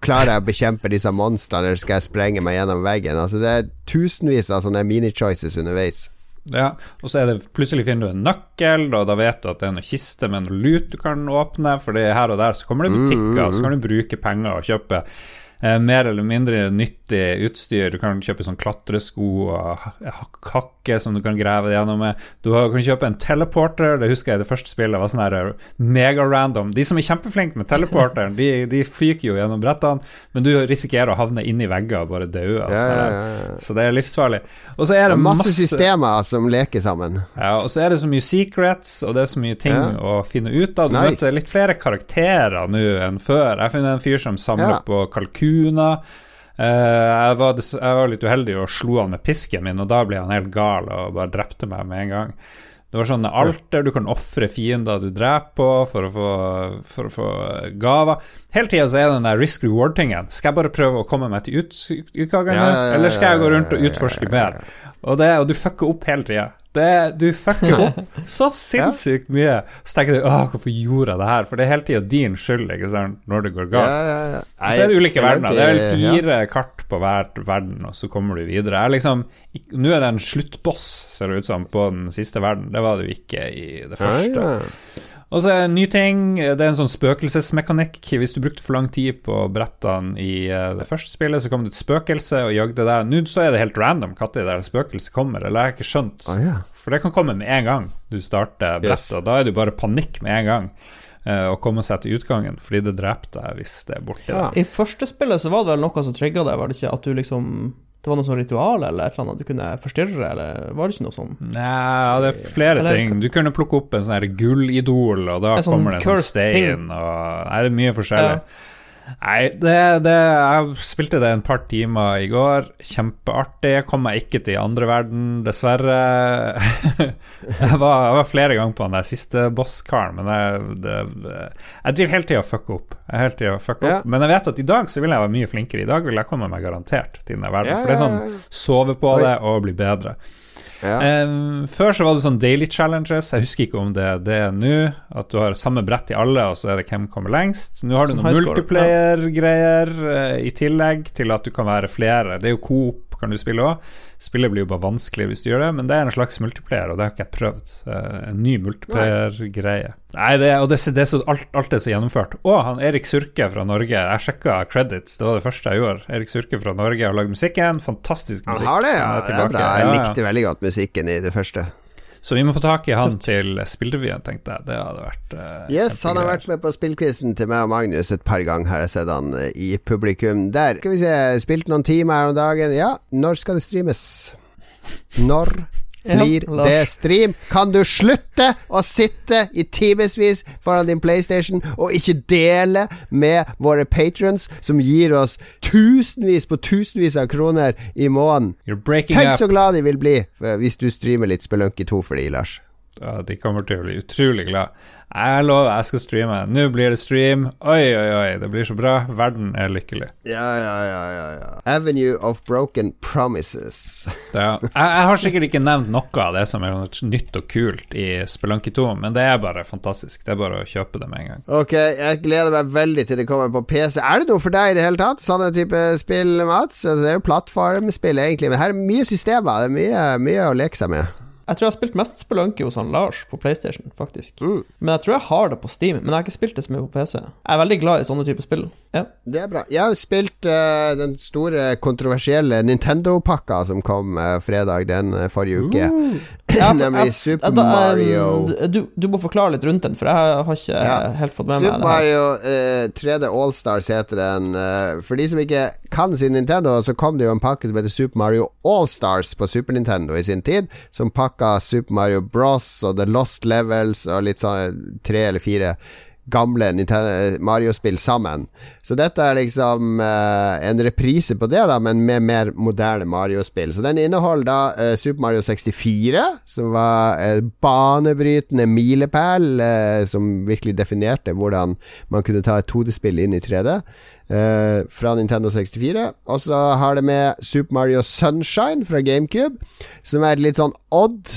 Klarer jeg å bekjempe disse monstrene, eller skal jeg sprenge meg gjennom veggen? Altså Det er tusenvis av sånne mini-choices underveis. Ja, og så er det plutselig finner du en nøkkel, og da vet du at det er noen kiste med noe lut du kan åpne, for her og der så kommer det butikker, mm, mm, mm. så kan du bruke penger og kjøpe eh, mer eller mindre nyttig utstyr. Du kan kjøpe sånn klatresko og hakke som du kan grave gjennom med. Du kan kjøpe en teleporter. Det husker jeg det første spillet var sånn eh, mega-random. De som er kjempeflinke med teleporteren, de, de fyker jo gjennom brettene, men du risikerer å havne inni vegger og bare dø. Ja, ja, ja, så det er livsfarlig. Og så er det masse, masse systemer som leker sammen. Ja, og så er det så mye secrets, og det er så mye ting å finne ut av. Du nice. møter litt flere karakterer nå enn før. Jeg har funnet en fyr som samler på kalkuner. Uh, jeg, var, jeg, var, litt uheldig og slo han med pisken min, og da ble han helt gal og bare drepte meg med en gang. Det var sånne alter du kan ofre fiender du dreper på for å få, for å få gaver. Hele tida er det den der risk reward-tingen. Skal jeg bare prøve å komme meg til ut, utgangen, ja, ja, ja, eller skal jeg gå rundt og utforske mer? Og, det, og du fucker opp hele tida. Det, du fucker opp så sinnssykt mye. Så tenker du åh, hvorfor gjorde jeg det her? For det er hele tida din skyld ikke sant, når det går galt. Ja, ja, ja. Og så er det ulike verdener. Det er vel fire kart på hvert verden, og så kommer du videre. Liksom, nå er det en sluttboss, ser det ut som, på den siste verden. Det var det jo ikke i det første. Og så er det en ny ting. Det er en sånn spøkelsesmekanikk. Hvis du brukte for lang tid på brettene i eh, det første spillet, så kom det et spøkelse og jagde deg. Nå så er det helt random når det spøkelset kommer, eller jeg har ikke skjønt. Oh, yeah. For det kan komme med en gang du starter brettet, yes. og da er det bare panikk med en gang. Uh, å komme seg til utgangen, fordi det drepte deg hvis det er borte. Ja. I første spillet så var det vel noe som trigga deg, var det ikke? At du liksom det var noe sånn ritual eller et eller annet du kunne forstyrre, eller var det ikke noe sånn? Nei, det er flere eller, ting. Du kunne plukke opp en sånn gullidol, og da sånn kommer det en sånn stein, og Nei, det er mye forskjellig. Ja. Nei, det, det, jeg spilte det en par timer i går. Kjempeartig. Kom meg ikke til andre verden, dessverre. jeg, var, jeg, var, flere ganger på den der siste bosskaren, men jeg, det, jeg driver hele tida og fucker opp. Jeg hele tiden fucker ja. Men jeg vet at i dag så vil jeg være mye flinkere. I dag vil jeg komme meg garantert til den verden. Ja, For det er sånn sove på det og bli bedre. Ja. Um, før så var det sånn daily challenges. Jeg husker ikke om det, det er nå. At du har samme brett i alle, og så er det hvem kommer lengst. Nå har du noen multiplayer-greier uh, i tillegg til at du kan være flere. Det er jo Coop kan du spille òg. Spillet blir jo bare vanskelig hvis du gjør det, men det er en slags multiplayer, og det har ikke jeg prøvd. Uh, en ny multiplayer-greie. Nei, det, og det, det så, alt, alt, er så gjennomført. Å, han Erik Surke fra Norge. Jeg sjekka credits, det var det første jeg gjorde. Erik Surke fra Norge har lagd musikken. Fantastisk musikk. Han har det, ja. Det er bra. Jeg likte veldig godt musikken i det første. Så vi må få tak i han til Spillrevyen, tenkte jeg. Det hadde vært uh, Yes, han har vært med på spillquizen til meg og Magnus et par ganger. Har jeg sett han uh, i publikum der. Skal vi se, spilt noen timer her om dagen. Ja, når skal det streames? Når blir ja, det stream? Kan du slutte å sitte i timevis foran din PlayStation og ikke dele med våre patrons, som gir oss tusenvis på tusenvis av kroner i måneden? Tenk så glad de vil bli hvis du streamer litt Spelunky 2 for de, Lars. Ja, de kommer til å bli utrolig glad. Jeg lover, jeg skal streame. Nå blir det stream. Oi, oi, oi, det blir så bra. Verden er lykkelig. Ja, ja, ja, ja, ja. Avenue of Broken Promises. ja. jeg, jeg, har sikkert ikke nevnt noe av det som er nytt og kult i Spelunky 2, men det er bare fantastisk. Det er bare å kjøpe det med en gang. Ok, jeg gleder meg veldig til det kommer på PC. Er det noe for deg i det hele tatt? Sånne type spill, Mats? Altså, det er jo plattformspill, egentlig, men her er mye systemer. Det er mye, mye å leke seg med. Jeg tror jeg har spilt mest Spelunky hos han Lars på PlayStation, faktisk. Mm. Men jeg tror jeg har det på Steam, men jeg har ikke spilt det så mye på PC. Jeg er veldig glad i sånne typer spill. Ja. Det er bra. Jeg har spilt uh, den store, kontroversielle Nintendo-pakka som kom uh, fredag den uh, forrige uke. Uh. Ja, Nemlig Super da, Mario du, du, må forklare litt rundt den, for jeg har ikke ja. helt fått med Super meg det. Super Mario 3D Allstars heter den. for de som ikke kan sin Nintendo, så kom det jo en pakke som heter Super Mario Allstars på Super Nintendo i sin tid, som pakka Super Mario Bros og The Lost Levels og litt sånn tre eller fire gamle Mario-spill sammen. Så dette er liksom uh, en reprise på det, da, men med mer moderne Mario-spill. Så den inneholder da uh, Super Mario 64, som var uh, banebrytende milepæl, som virkelig definerte hvordan man kunne ta et 2D-spill inn i 3D. fra Nintendo 64. Og så har det med Super Mario Sunshine fra GameCube, som er et litt sånn odd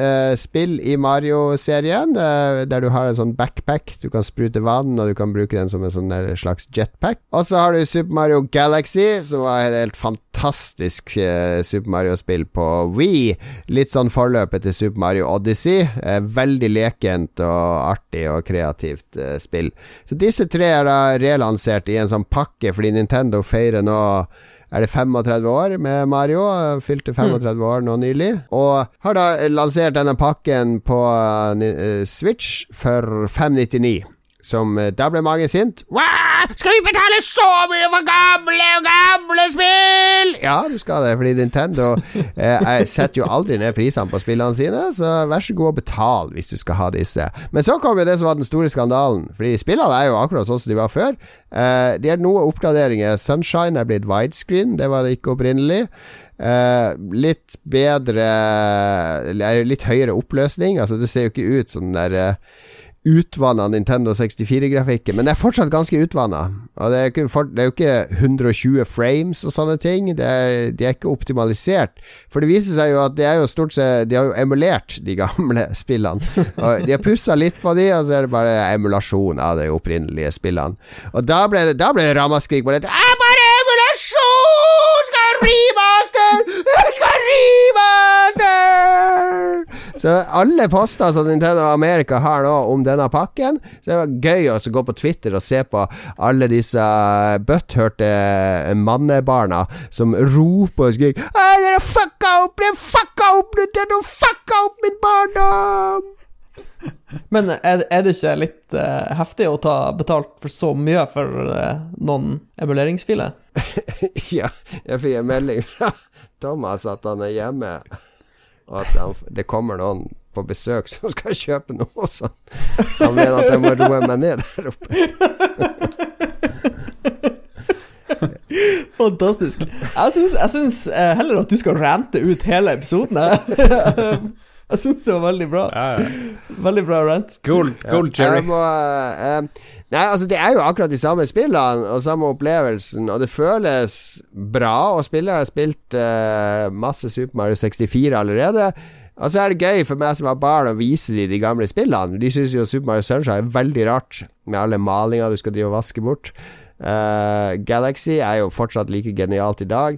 uh, spill i Mario-serien, uh, der du har en sånn backpack. Du kan sprute vann, og du kan bruke den som en sånn slags jetpack. Og så har du Super Mario Galaxy, som var et helt fantastisk uh, Super Mario-spill på Wii. Litt sånn forløpet til Super Mario Odyssey. veldig lekent og artig og kreativt spill. Så disse tre er da relansert i en sånn pakke, fordi Nintendo feirer nå er det 35 år med Mario. Fylte 35 mm. år nå nylig. Og har da lansert denne pakken på uh, Switch for 599 som eh, Da ble mange sint. Wow, skal vi betale så mye for gamle og gamle spill?! Ja, du skal det, fordi Nintendo eh, setter jo aldri ned prisene på spillene sine, så vær så god og betal hvis du skal ha disse. Men så kom jo det som var den store skandalen, fordi spillene er jo akkurat sånn som de var før. Eh, de er noe oppgraderinger. Sunshine er blitt widescreen, det var det ikke opprinnelig. Uh, litt bedre Litt høyere oppløsning. Altså Det ser jo ikke ut som den der uh, utvanna Nintendo 64-grafikken, men det er fortsatt ganske utvanna. Det er, det jo ikke 120 frames og sånne ting. Det er, de er ikke optimalisert. For det viser seg jo at de jo stort sett De har jo emulert de gamle spillene. Og de har pussa litt på de, og så er det bare emulasjon av de opprinnelige spillene. Og da ble det, det ramaskrik på dette. Er bare emulasjon! Skal remaster! Skal remaster! Så alle poster som Nintendo America har nå om denne pakken Så det var gøy å gå på Twitter og se på alle disse butthørte mannebarna som roper og skriker Dere fucka opp! Dere fucka opp! Nintendo fucka opp min barndom! Men er, er, det ikke litt uh, heftig å ta betalt for så mye for uh, noen emuleringsfiler? ja, jeg fikk en melding fra Thomas at han er hjemme og at han, det kommer noen på besøk som skal kjøpe noe hos Han mener at jeg må roe meg ned der oppe. Fantastisk. Jeg syns, eh, heller at du skal rante ut hele episoden. Jeg syns det var veldig bra. Veldig bra rant. Cool, cool Jerry. Må, uh, nei, altså Det er jo akkurat de samme spillene og samme opplevelsen, og det føles bra å spille. Jeg har spilt uh, masse Super Mario 64 allerede. Og så er det gøy for meg som har barn, å vise dem de gamle spillene. De syns jo Super Mario Sunshine er veldig rart, med alle malinger du skal drive og vaske bort. Uh, Galaxy er jo fortsatt like genialt i dag.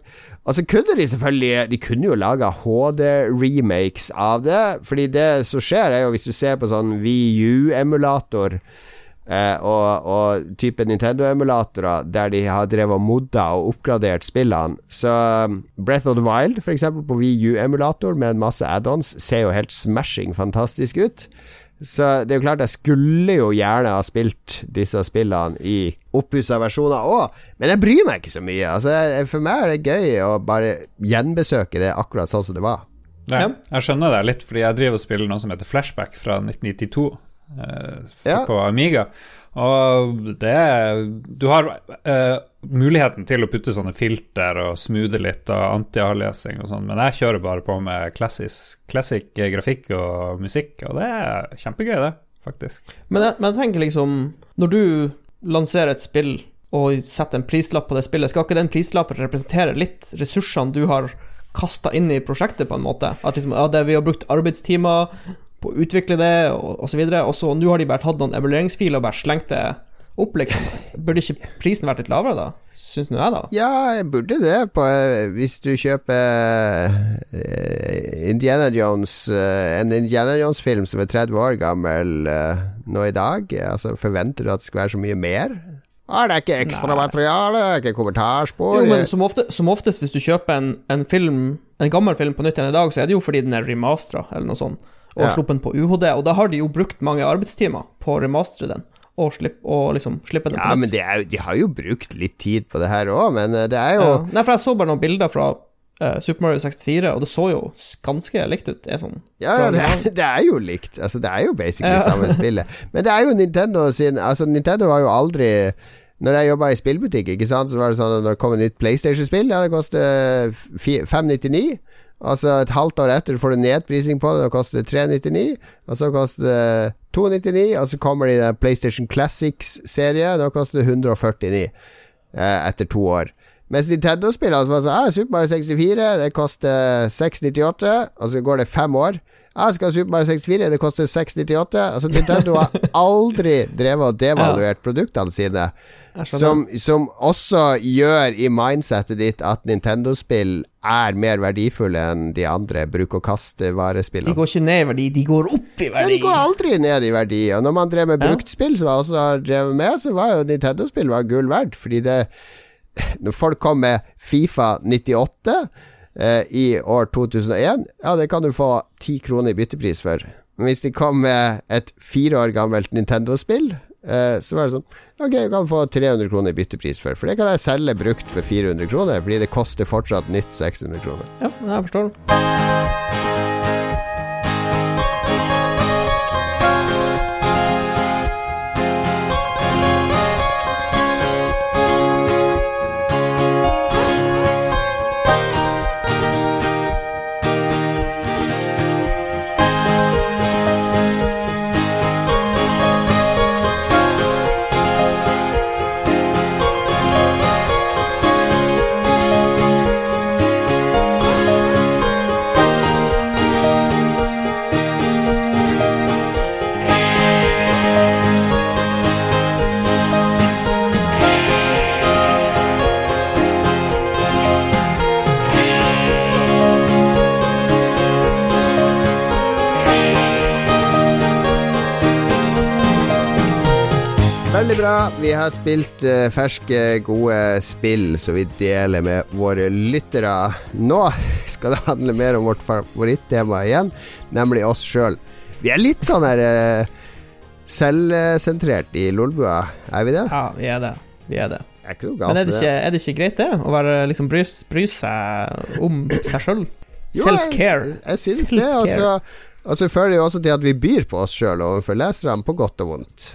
Og så kunne de selvfølgelig De kunne jo laga HD-remakes av det. Fordi det som skjer, er jo hvis du ser på sånn VU-emulator eh, og, og, type Nintendo-emulatorer der de har drevet og modda og oppgradert spillene Så um, Breath of the Wild, f.eks. på VU-emulator med en masse add-ons, ser jo helt smashing fantastisk ut. Så det er jo klart, jeg skulle jo gjerne ha spilt disse spillene i oppussa versjoner òg, men jeg bryr meg ikke så mye. Altså, for meg er det gøy å bare gjenbesøke det akkurat sånn som det var. Ja, jeg skjønner det litt, fordi jeg driver og spiller noe som heter Flashback fra 1992 eh, ja. på Amiga. Og det Du har eh, muligheten til å putte sånne filter og smoothe litt og anti-avlesing og sånn, men jeg kjører bare på med klassisk, classic grafikk og musikk, og det er kjempegøy, det, faktisk. Men jeg, men jeg tenker liksom Når du lanserer et spill og setter en prislapp på det spillet, skal ikke den prislappen representere litt ressursene du har kasta inn i prosjektet, på en måte? At liksom, ja, det, vi har brukt arbeidstimer på å utvikle det, og osv., og så nå har de bare tatt noen evalueringsfiler og bare slengt det opp, liksom. Burde ikke prisen vært litt lavere, da? Syns nå jeg, da. Ja, jeg burde det. På, hvis du kjøper uh, Indiana Jones uh, En Indiana Jones-film som er 30 år gammel nå i dag, altså forventer du at det skal være så mye mer? Ah, det er ikke ekstra materiale, ikke kommentarspor Jo, men som, ofte, som, oftest hvis du kjøper en, en, film En gammel film på nytt igjen i dag, så er det jo fordi den er remastera, eller noe sånt, og ja. sluppet på UHD, og da har de jo brukt mange arbeidstimer på å remastre den og, slippe, og liksom slippe det ja, men er, de har jo brukt litt tid på det her òg, men eh, det er jo ja. Nei, for jeg så bare noen bilder fra uh, Super Mario 64, og det så jo ganske likt ut. Sånn Ja, ja det, er, det, er jo likt. Altså, det er jo basically samme spillet. Men det er jo Nintendo sin Altså, Nintendo var jo aldri når jeg jobba i spillbutikk, ikke sant, så var det sånn at når det kom et nytt PlayStation-spill, ja, det koster 599. Altså et halvt år etter får du nedprising på det, det koster 399. Og så koster det 299, og så kommer det i PlayStation Classics-serie, da koster det 149 eh, etter to år. Mens Nintendo-spillene altså, var sånn ah, Super Mario 64, det koster 698, og så går det fem år. Jeg skal ha Super Mario 64, det koster 698. Altså Nintendo har aldri drevet og devaluert produktene sine. Som, som, også gjør i mindsettet ditt at Nintendo-spill er mer verdifulle enn de andre bruk-og-kast-varespillene. De går ikke ned i verdi, de går opp i verdi. Ja, de går aldri ned i verdi. Og når man drev med bruktspill, som jeg også har drevet med, så var jo Nintendo-spill gull verdt, fordi det Når folk kom med Fifa 98 eh, i år 2001, ja, det kan du få ti kroner i byttepris for. Men hvis de kom med et fire år gammelt Nintendo-spill, eh, så var det sånn Ok, du kan få 300 kroner i byttepris for, for det kan jeg selge brukt for 400 kroner, fordi det koster fortsatt nytt 600 kroner. Ja, jeg forstår. Bra. Vi har spilt uh, ferske, gode spill som vi deler med våre lyttere. Nå skal det handle mer om vårt favorittema igjen, nemlig oss sjøl. Vi er litt sånn her uh, selvsentrert i Lolbua, er vi det? Ja, vi er det. Vi er det. Er Men er det, ikke, er det, ikke, greit, det? Å være, liksom, bry, bry seg om seg sjøl? Self-care. Jeg, jeg synes Self det. Altså, altså fører det jo også til at vi byr på oss sjøl overfor leserne, på godt og vondt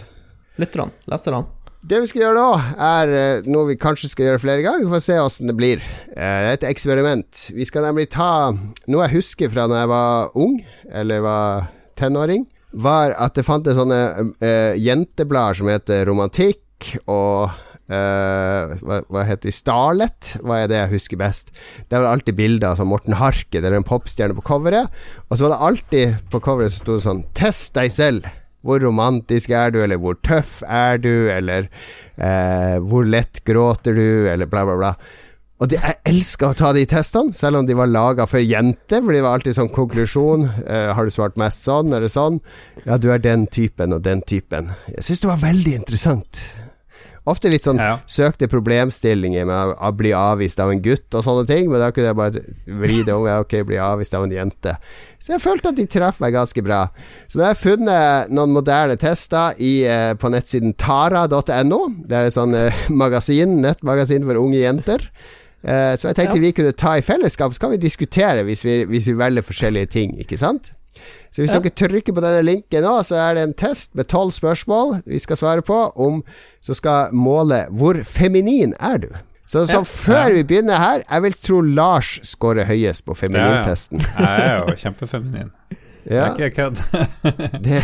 lytterne, leserne? Det vi skal gjøre nå, er eh, noe vi kanskje skal gjøre flere ganger. Vi får se åssen det blir. Eh, det er et eksperiment. Vi skal nemlig ta noe jeg husker fra da jeg var ung, eller var tenåring, var at det fantes sånne uh, jenteblader som heter Romantikk og uh, hva, hva heter de? Starlet, hva er det jeg husker best? Det var alltid bilder av sånn Morten Harket eller en popstjerne på coveret. Og så var det alltid på coveret så sto sånn 'Test deg selv'. Hvor romantisk er du, eller hvor tøff er du, eller eh, hvor lett gråter du, eller bla, bla, bla. Og de, jeg elska å ta de testene, selv om de var laga for jenter, for det var alltid sånn konklusjon. Eh, har du svart mest sånn eller sånn? Ja, du er den typen og den typen. Jeg syns det var veldig interessant. Ofte litt sånn ja. søkte problemstillinger med å bli avvist av en gutt og sånne ting, men da kunne jeg bare vri det om. Ok, bli avvist av en jente. Så jeg følte at de traff meg ganske bra. Så nå har jeg funnet noen moderne tester i, eh, på nettsiden tara.no. Det er et sånn eh, magasin, nettmagasin for unge jenter. Eh, så jeg tenkte ja. vi kunne ta i fellesskap, så kan vi diskutere hvis vi, hvis vi velger forskjellige ting, ikke sant? Så hvis ja. dere trykker på denne linken nå, så er det en test med tolv spørsmål vi skal svare på, om som skal måle hvor feminin er du. Så, så ja. før vi begynner her, jeg vil tro Lars scorer høyest på feminintesten. Ja, ja. Jeg er jo kjempefeminin. Ja. Det er ikke kødd. det,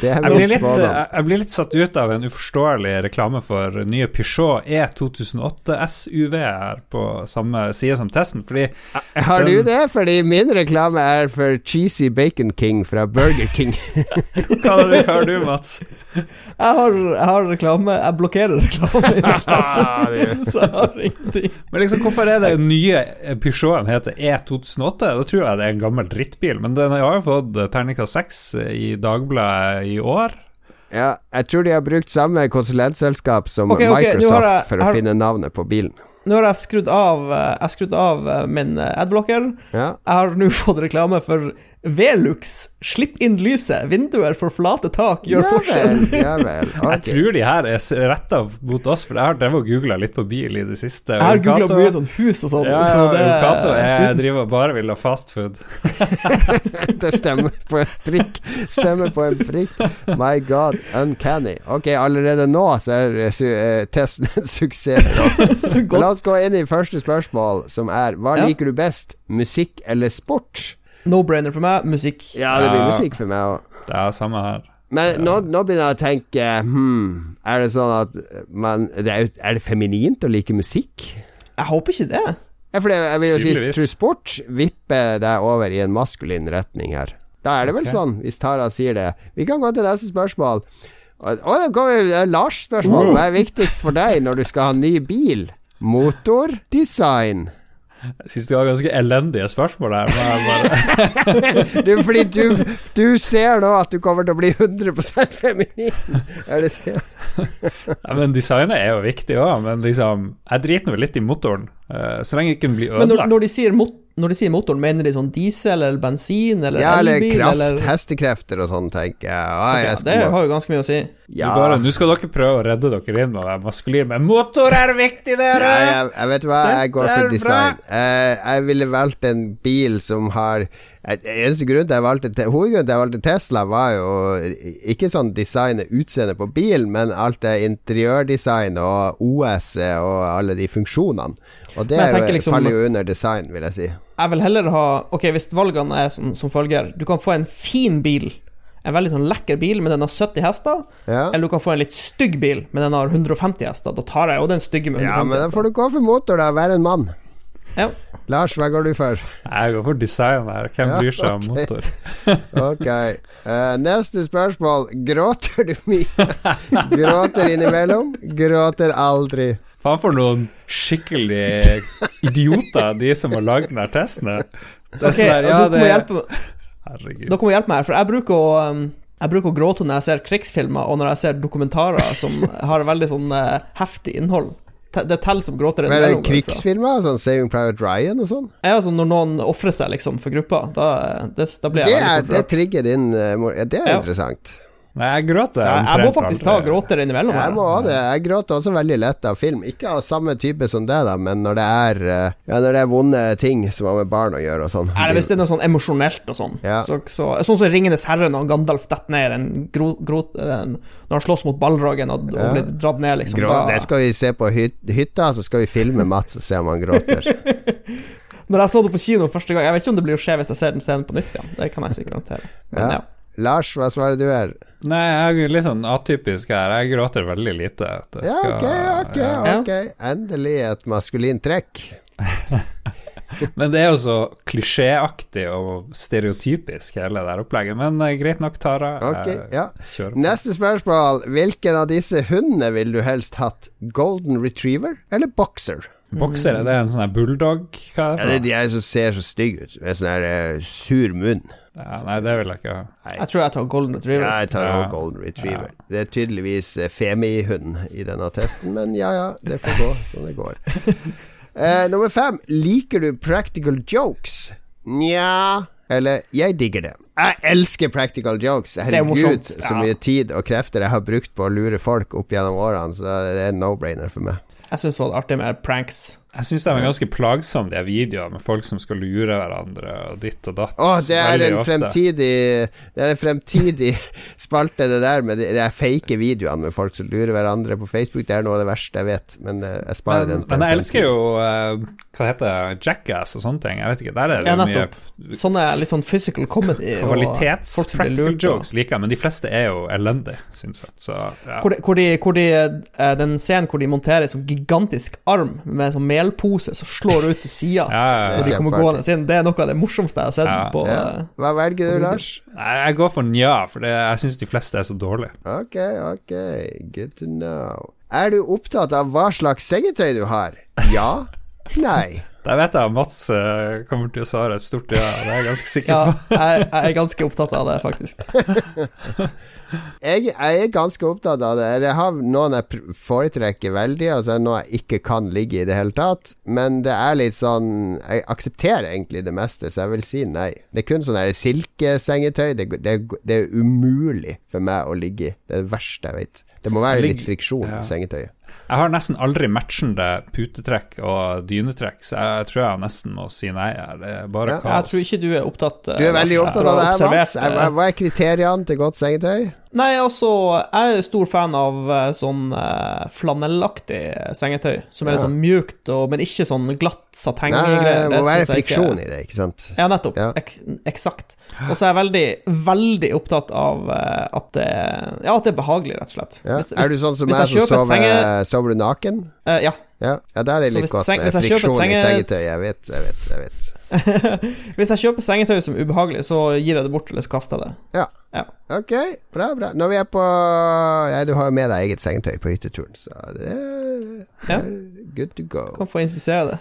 det, er min spådom. Jeg blir litt satt ut av en uforståelig reklame for nye Peugeot E2008 SUV her på samme side som testen, fordi Har du det? Fordi min reklame er for Cheesy Bacon King fra Burger King. Hva har du, Mats? Jeg har, jeg har, reklame Jeg blokkerer reklame. så jeg har ingenting. Men liksom, hvorfor er det nye Peugeoten heter E2008? Da tror jeg det er en gammel drittbil, men den har jo fått terningkast seks i Dagbladet i år. Ja, jeg tror de har brukt samme konsulentselskap som okay, okay, Microsoft jeg, for å har, finne navnet på bilen. Nå har jeg skrudd av, jeg skrudd av min adblocker. Ja. Jeg har nå fått reklame for Velux, slipp inn lyset. Vinduer for flate tak gjør Ja forskjell. vel, ja vel. Jeg tror de her er retta mot oss, for jeg har drevet og googla litt på bil i det siste. Jeg har googla mye sånn hus og sånn. Ja, så det, Cato jeg driver bare vil ha fast food. Det stemmer på en prikk. Stemmer på en prikk. My god, uncanny. Ok, allerede nå så er eh, testen en suksess. Men La oss gå inn i første spørsmål, som er Hva liker du best? Musikk eller sport? No-brainer for meg. Musikk. Ja, det blir musikk for meg òg. Det er samme her. Men nå, nå begynner jeg å tenke hmm, Er det sånn at man det er, er det feminint å like musikk? Jeg håper ikke det. Ja, for det, jeg vil jo si True sport vipper deg over i en maskulin retning her. Da er det vel okay. sånn, hvis Tara sier det. Vi kan gå til neste spørsmål. Å, da kommer vi- det er Lars-spørsmål. Hva er viktigst for deg når du skal ha ny bil? Motor? Design? Jeg syns det var ganske elendige spørsmål her. Du, fordi du, du ser nå at du kommer til å bli 100% feminin. Er det det? ja, men designet er jo viktig òg, men liksom Jeg driter nå litt i motoren, så lenge ikke den blir Men når, ødelagt. når, de sier mot, når de sier motoren, mener de sånn diesel eller bensin eller Ja, eller elbil? kraft, eller hestekrefter og sånn, tenker jeg. Ah, Ja, jeg Det har jo ganske mye å si. ja. Bare, Nå skal dere prøve å redde dere inn med det maskuline, men motor er viktig, dere! Ja, jeg, jeg vet hva, jeg går for design. Eh, jeg ville valgt en bil som har eh, Eneste grunn til jeg valgte te- Hovedgrunnen til jeg valgte Tesla, var jo ikke sånn designet utseende på bilen, men alt det interiørdesign og OS og alle de funksjonene. Og det jo, liksom- faller jo under design, vil jeg si. Jeg vil heller ha Ok, hvis valgene er som, som følger Du kan få en fin bil, en veldig sånn lekker bil, men den har 70 hester. Ja, Eller du kan få en litt stygg bil, men den har 150 hester. Da tar jeg jo den stygge med 150 hester. ja men da får du gå for motor, da. Være en mann. Ja. Lars, hva går du for? Jeg går for design her. Hvem Ja, bryr seg om motor? Ok. Uh, neste spørsmål. Gråter du mye? Gråter innimellom? Gråter aldri. Faen for noen skikkelig idioter, de som har lagd denne testen. Det Ok, ja, dere, må det hjelpe, Herregud. dere må hjelpe meg her, for jeg bruker å um, jeg bruker å gråte når jeg ser krigsfilmer, og når jeg ser dokumentarer som har veldig sånn eh, heftig innhold. Det teller som gråter Men er det fra. krigsfilmer? Sånn Saving Private Ryan og sånn? Ja, altså når noen ofrer seg liksom for gruppa, da, det, da blir Det, jeg er, det trigger din eh, Det er Ja. interessant. Nei, jeg gråter jeg, jeg må faktisk ta gråter innimellom. Jeg må ha det. Jeg gråter også veldig lett av film. Ikke av samme type som det, da, men når det er eh, Ja, når det er vonde ting som har med barn å gjøre og sånn. Eller hvis det er noe sånn emosjonelt og sånn. Ja. Så, så, sånn som Ringenes herre, når Gandalf detter ned i den gro, gro, den, Når han slåss mot balldragen og, og blir dratt ned, liksom. Grå, det skal vi se på hyt, hytta, så skal vi filme Mats og se om han gråter. Når jeg så det på kino første gang Jeg vet ikke om det blir å skje hvis jeg ser den scenen på nytt igjen. Det kan jeg ikke garantere. Men Ja. ja. Lars, hva svarer du her? Nei, jeg er litt sånn atypisk her. Jeg gråter veldig lite. Det Ja, ok, ok, ja. ok. Endelig et maskulint trekk. Men det er jo så klisjéaktig og stereotypisk, hele det opplegget. Men eh, greit nok, Tara. Okay, ja. Neste spørsmål. Hvilken av disse hundene ville du helst hatt? Golden retriever eller boxer? Bokser, er det en sånn bulldog? Hva er det det? er de er som ser så stygge ut. Med sånn her eh, sur munn. Ja, nei, det vil jeg ikke ha. Jeg tror jeg tar Golden Retriever. Ja, jeg tar Ja. også golden retriever. Det er tydeligvis femi-hund i denne testen, men ja ja, det får gå som det går. Uh, nummer fem. Liker du practical jokes? Nja Eller jeg digger det. Jeg elsker practical jokes. er Herregud, så mye tid og krefter jeg har brukt på å lure folk opp gjennom årene, så det er en no-brainer for meg. Jeg syns det var artig med pranks. Jeg syns de er ganske plagsomme, de videoene med folk som skal lure hverandre og ditt og datt. Åh, det er en ofte. fremtidig Det er en fremtidig spalte, det der med de, de fake videoene med folk som lurer hverandre på Facebook. Det er noe av det verste jeg vet, men eh, jeg sparer den. Men, men jeg elsker jo eh, Hva heter det, Jackass og sånne ting. Jeg vet ikke, Der er det Ja, mye. Sånne litt sånn physical comedy. blir kvalitets-practical jokes liker jeg, men de fleste er jo elendige, syns jeg. Så ja. Hvor de, hvor de, hvor de eh, Den scenen hvor de monterer en sånn gigantisk arm med sånn melpose som slår ut til sida. Ja, ja, Og ja. de kommer gående inn. Det er noe av det morsomste jeg har sett Ja. på Ja. Hva velger du, Lars? Jeg går for nja, for det, jeg syns de fleste er så dårlige. Ok, ok, good to know. Er du opptatt av hva slags sengetøy du har? Ja? Nei? Der vet jeg at Mats eh, kommer til å svare et stort ja, det er jeg ganske sikker Ja, på. jeg, jeg er ganske opptatt av det, faktisk. Jeg, jeg er ganske opptatt av det. Jeg har noen jeg foretrekker veldig, og så er det noe jeg ikke kan ligge i det hele tatt. Men det er litt sånn Jeg aksepterer egentlig det meste, så jeg vil si nei. Det er kun sånn silkesengetøy. Det, det, det er umulig for meg å ligge i. Det er det verste jeg vet. Det må være litt friksjon i sengetøyet. Jeg har nesten aldri matchende putetrekk og dynetrekk, så jeg tror jeg nesten må si nei her. Det er bare Ja. kaos. Jeg tror ikke du er opptatt eh, Du er veldig opptatt av det her, Mats. Hva hva er kriteriene til godt sengetøy? Nei, altså, jeg er stor fan av eh, sånn eh, flanellaktig sengetøy, som er litt sånn mjukt, og, men ikke sånn glatt satenggreier. det må være friksjon ikke- i det, ikke sant? Ja, nettopp. Ja. Ek eksakt. Og så er jeg veldig, veldig opptatt av eh, at det, ja, at det er behagelig, rett og slett. Ja. Hvis- er du sånn som meg som sover, senge- sover du naken? Uh, ja. Ja, ja der er det litt godt seng- med friksjon friksjon i senge- sengetøy. Jeg vet, jeg vet, jeg vet. Hvis jeg kjøper sengetøy som er ubehagelig, så gir jeg det bort, eller så kaster jeg det. Ja. Ja. Ok, bra, bra. Når vi er på ja, Du har jo med deg eget sengetøy på hytteturen, så det Ja. er good to go. Kan få inspisere det.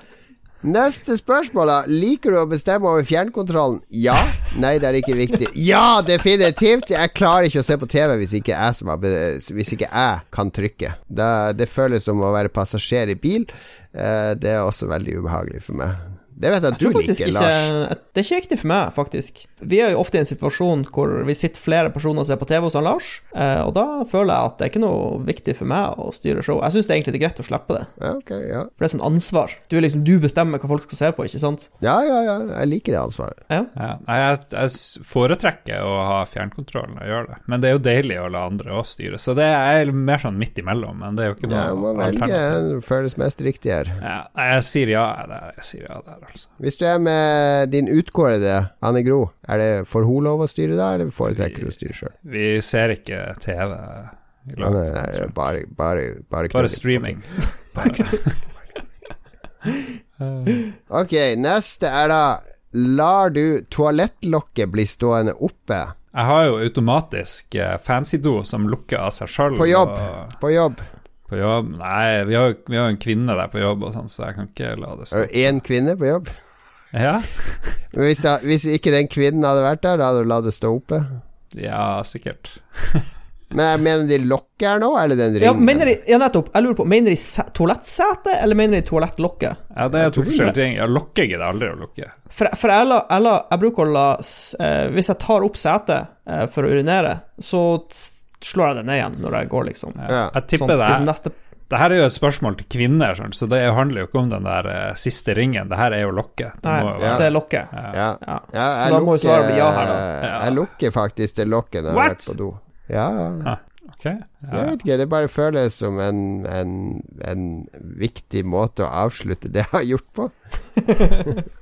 Neste spørsmål, da. Liker du å bestemme over fjernkontrollen? Ja. Nei, det er ikke viktig. Ja, definitivt! Jeg klarer ikke å se på TV hvis ikke jeg, har hvis ikke jeg kan trykke. Det, det føles som å være passasjer i bil. Eh, det er også veldig ubehagelig for meg. Det vet jeg at Jeg du liker, ikke Lars. Det er ikke viktig for meg, faktisk. Vi er jo ofte i en situasjon hvor vi sitter flere personer og ser på TV hos han Lars, eh, og da føler jeg at det er ikke noe viktig for meg å styre show. Jeg syns det er greit å slippe det, Ja, ok, ja. for det er sånn ansvar. Du, liksom, du bestemmer hva folk skal se på, ikke sant? ja, ja, ja. Jeg liker det ansvaret. Ja. Ja, jeg, jeg foretrekker å ha fjernkontrollen og gjøre det, men det er jo deilig å la andre også styre, så det er mer sånn midt imellom, men det er jo ikke noe må velge en føles mest riktig her. Ja, jeg sier ja der, jeg sier ja der, altså. Hvis du er med din utkårede Anne Gro, er det får hun lov å styre da, eller foretrekker du å styre sjøl? Vi ser ikke TV i lag. Nei, nei, bare, bare, bare, Bare streaming. streaming. Ok, neste er da Lar du toalettlokket bli stående oppe Jeg har jo automatisk eh, fancy-do som lukker av seg sjøl. på jobb? På jobb. På jobb? Nei, vi har jo vi har jo en kvinne der på jobb, og sånn, så jeg kan ikke la det stå. Én kvinne på jobb? Ja, Men hvis, det, hvis ikke den kvinnen hadde vært der, da hadde du latt det stå oppe? ja sikkert. Men jeg mener de lokket her nå, eller den Ja, ringen? mener de, ja, nettopp. Jeg lurer på, mener de toalettsetet, toalettsete, eller mener de toalettlokket? Ja, det er to forskjellige ting. Ja, lokke gidder aldri å lukke. For, for jeg, la, jeg, la, jeg bruker å la eh, Hvis jeg tar opp setet eh, for å urinere, så slår jeg det ned igjen når jeg går, liksom. Ja. Jeg tipper Sånn, det liksom neste, Det her er jo et spørsmål til kvinner, sånn, så det handler jo ikke om den der uh, siste ringen. Det her er jo lokket. Det Nei, Ja. det er lokket. Ja. Ja. Ja, Så jeg da må jo svaret bli ja her, da. Ja. Jeg lukker faktisk det lokket når jeg har vært på do. Ja, ja. Ok. Jeg Ja. vet ikke, det bare føles som en, en, en viktig måte å avslutte det jeg har gjort på.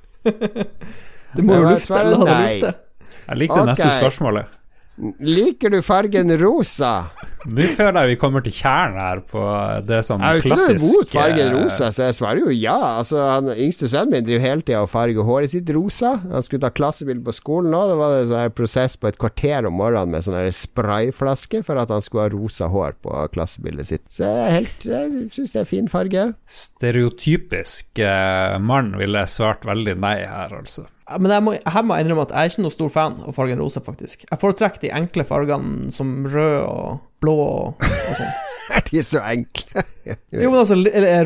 Du må jo jeg lufte, eller la det lufte. Jeg liker det neste Ok. spørsmålet. Liker du fargen rosa? Nå føler jeg vi kommer til kjernen her på det som Jeg er jo ikke noe klassisk imot fargen eh, rosa, så jeg svarer jo ja. Altså, han Yngste sønnen min driver hele tida og farger håret sitt rosa. Han skulle ta klassebilde på skolen nå. Da var det en sånn prosess på et kvarter om morgenen med sånn sprayflaske for at han skulle ha rosa hår på klassebildet sitt. Så jeg, helt- jeg syns det er fin farge. Stereotypisk eh, mann ville svart veldig nei her, altså. Ja, Men jeg må, her må jeg innrømme at jeg er ikke noen stor fan av fargen rosa, faktisk. Jeg foretrekker de enkle fargene som rød og blå og, og sånn. Er de så enkle? Jo, men altså,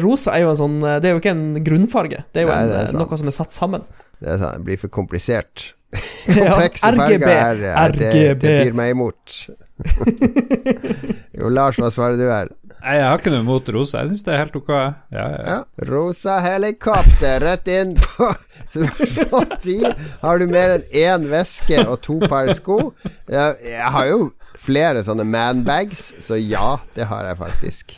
rosa er jo en sånn Det er jo ikke en grunnfarge. Det er jo Nei, en, det er noe som er satt sammen. Det, er sant. det blir for komplisert. Ja, Komplekse RGB. farger er, RGB. det, det blir meg imot. jo, Lars, hva svarer du her? Nei, jeg har ikke noe imot rosa. Jeg syns det er helt ok. Ja, ja. Ja. Rosa helikopter rett inn på spørsmål 10. Har du mer enn én veske og to par sko? Jeg, jeg har jo flere sånne manbags, så ja, det har jeg faktisk.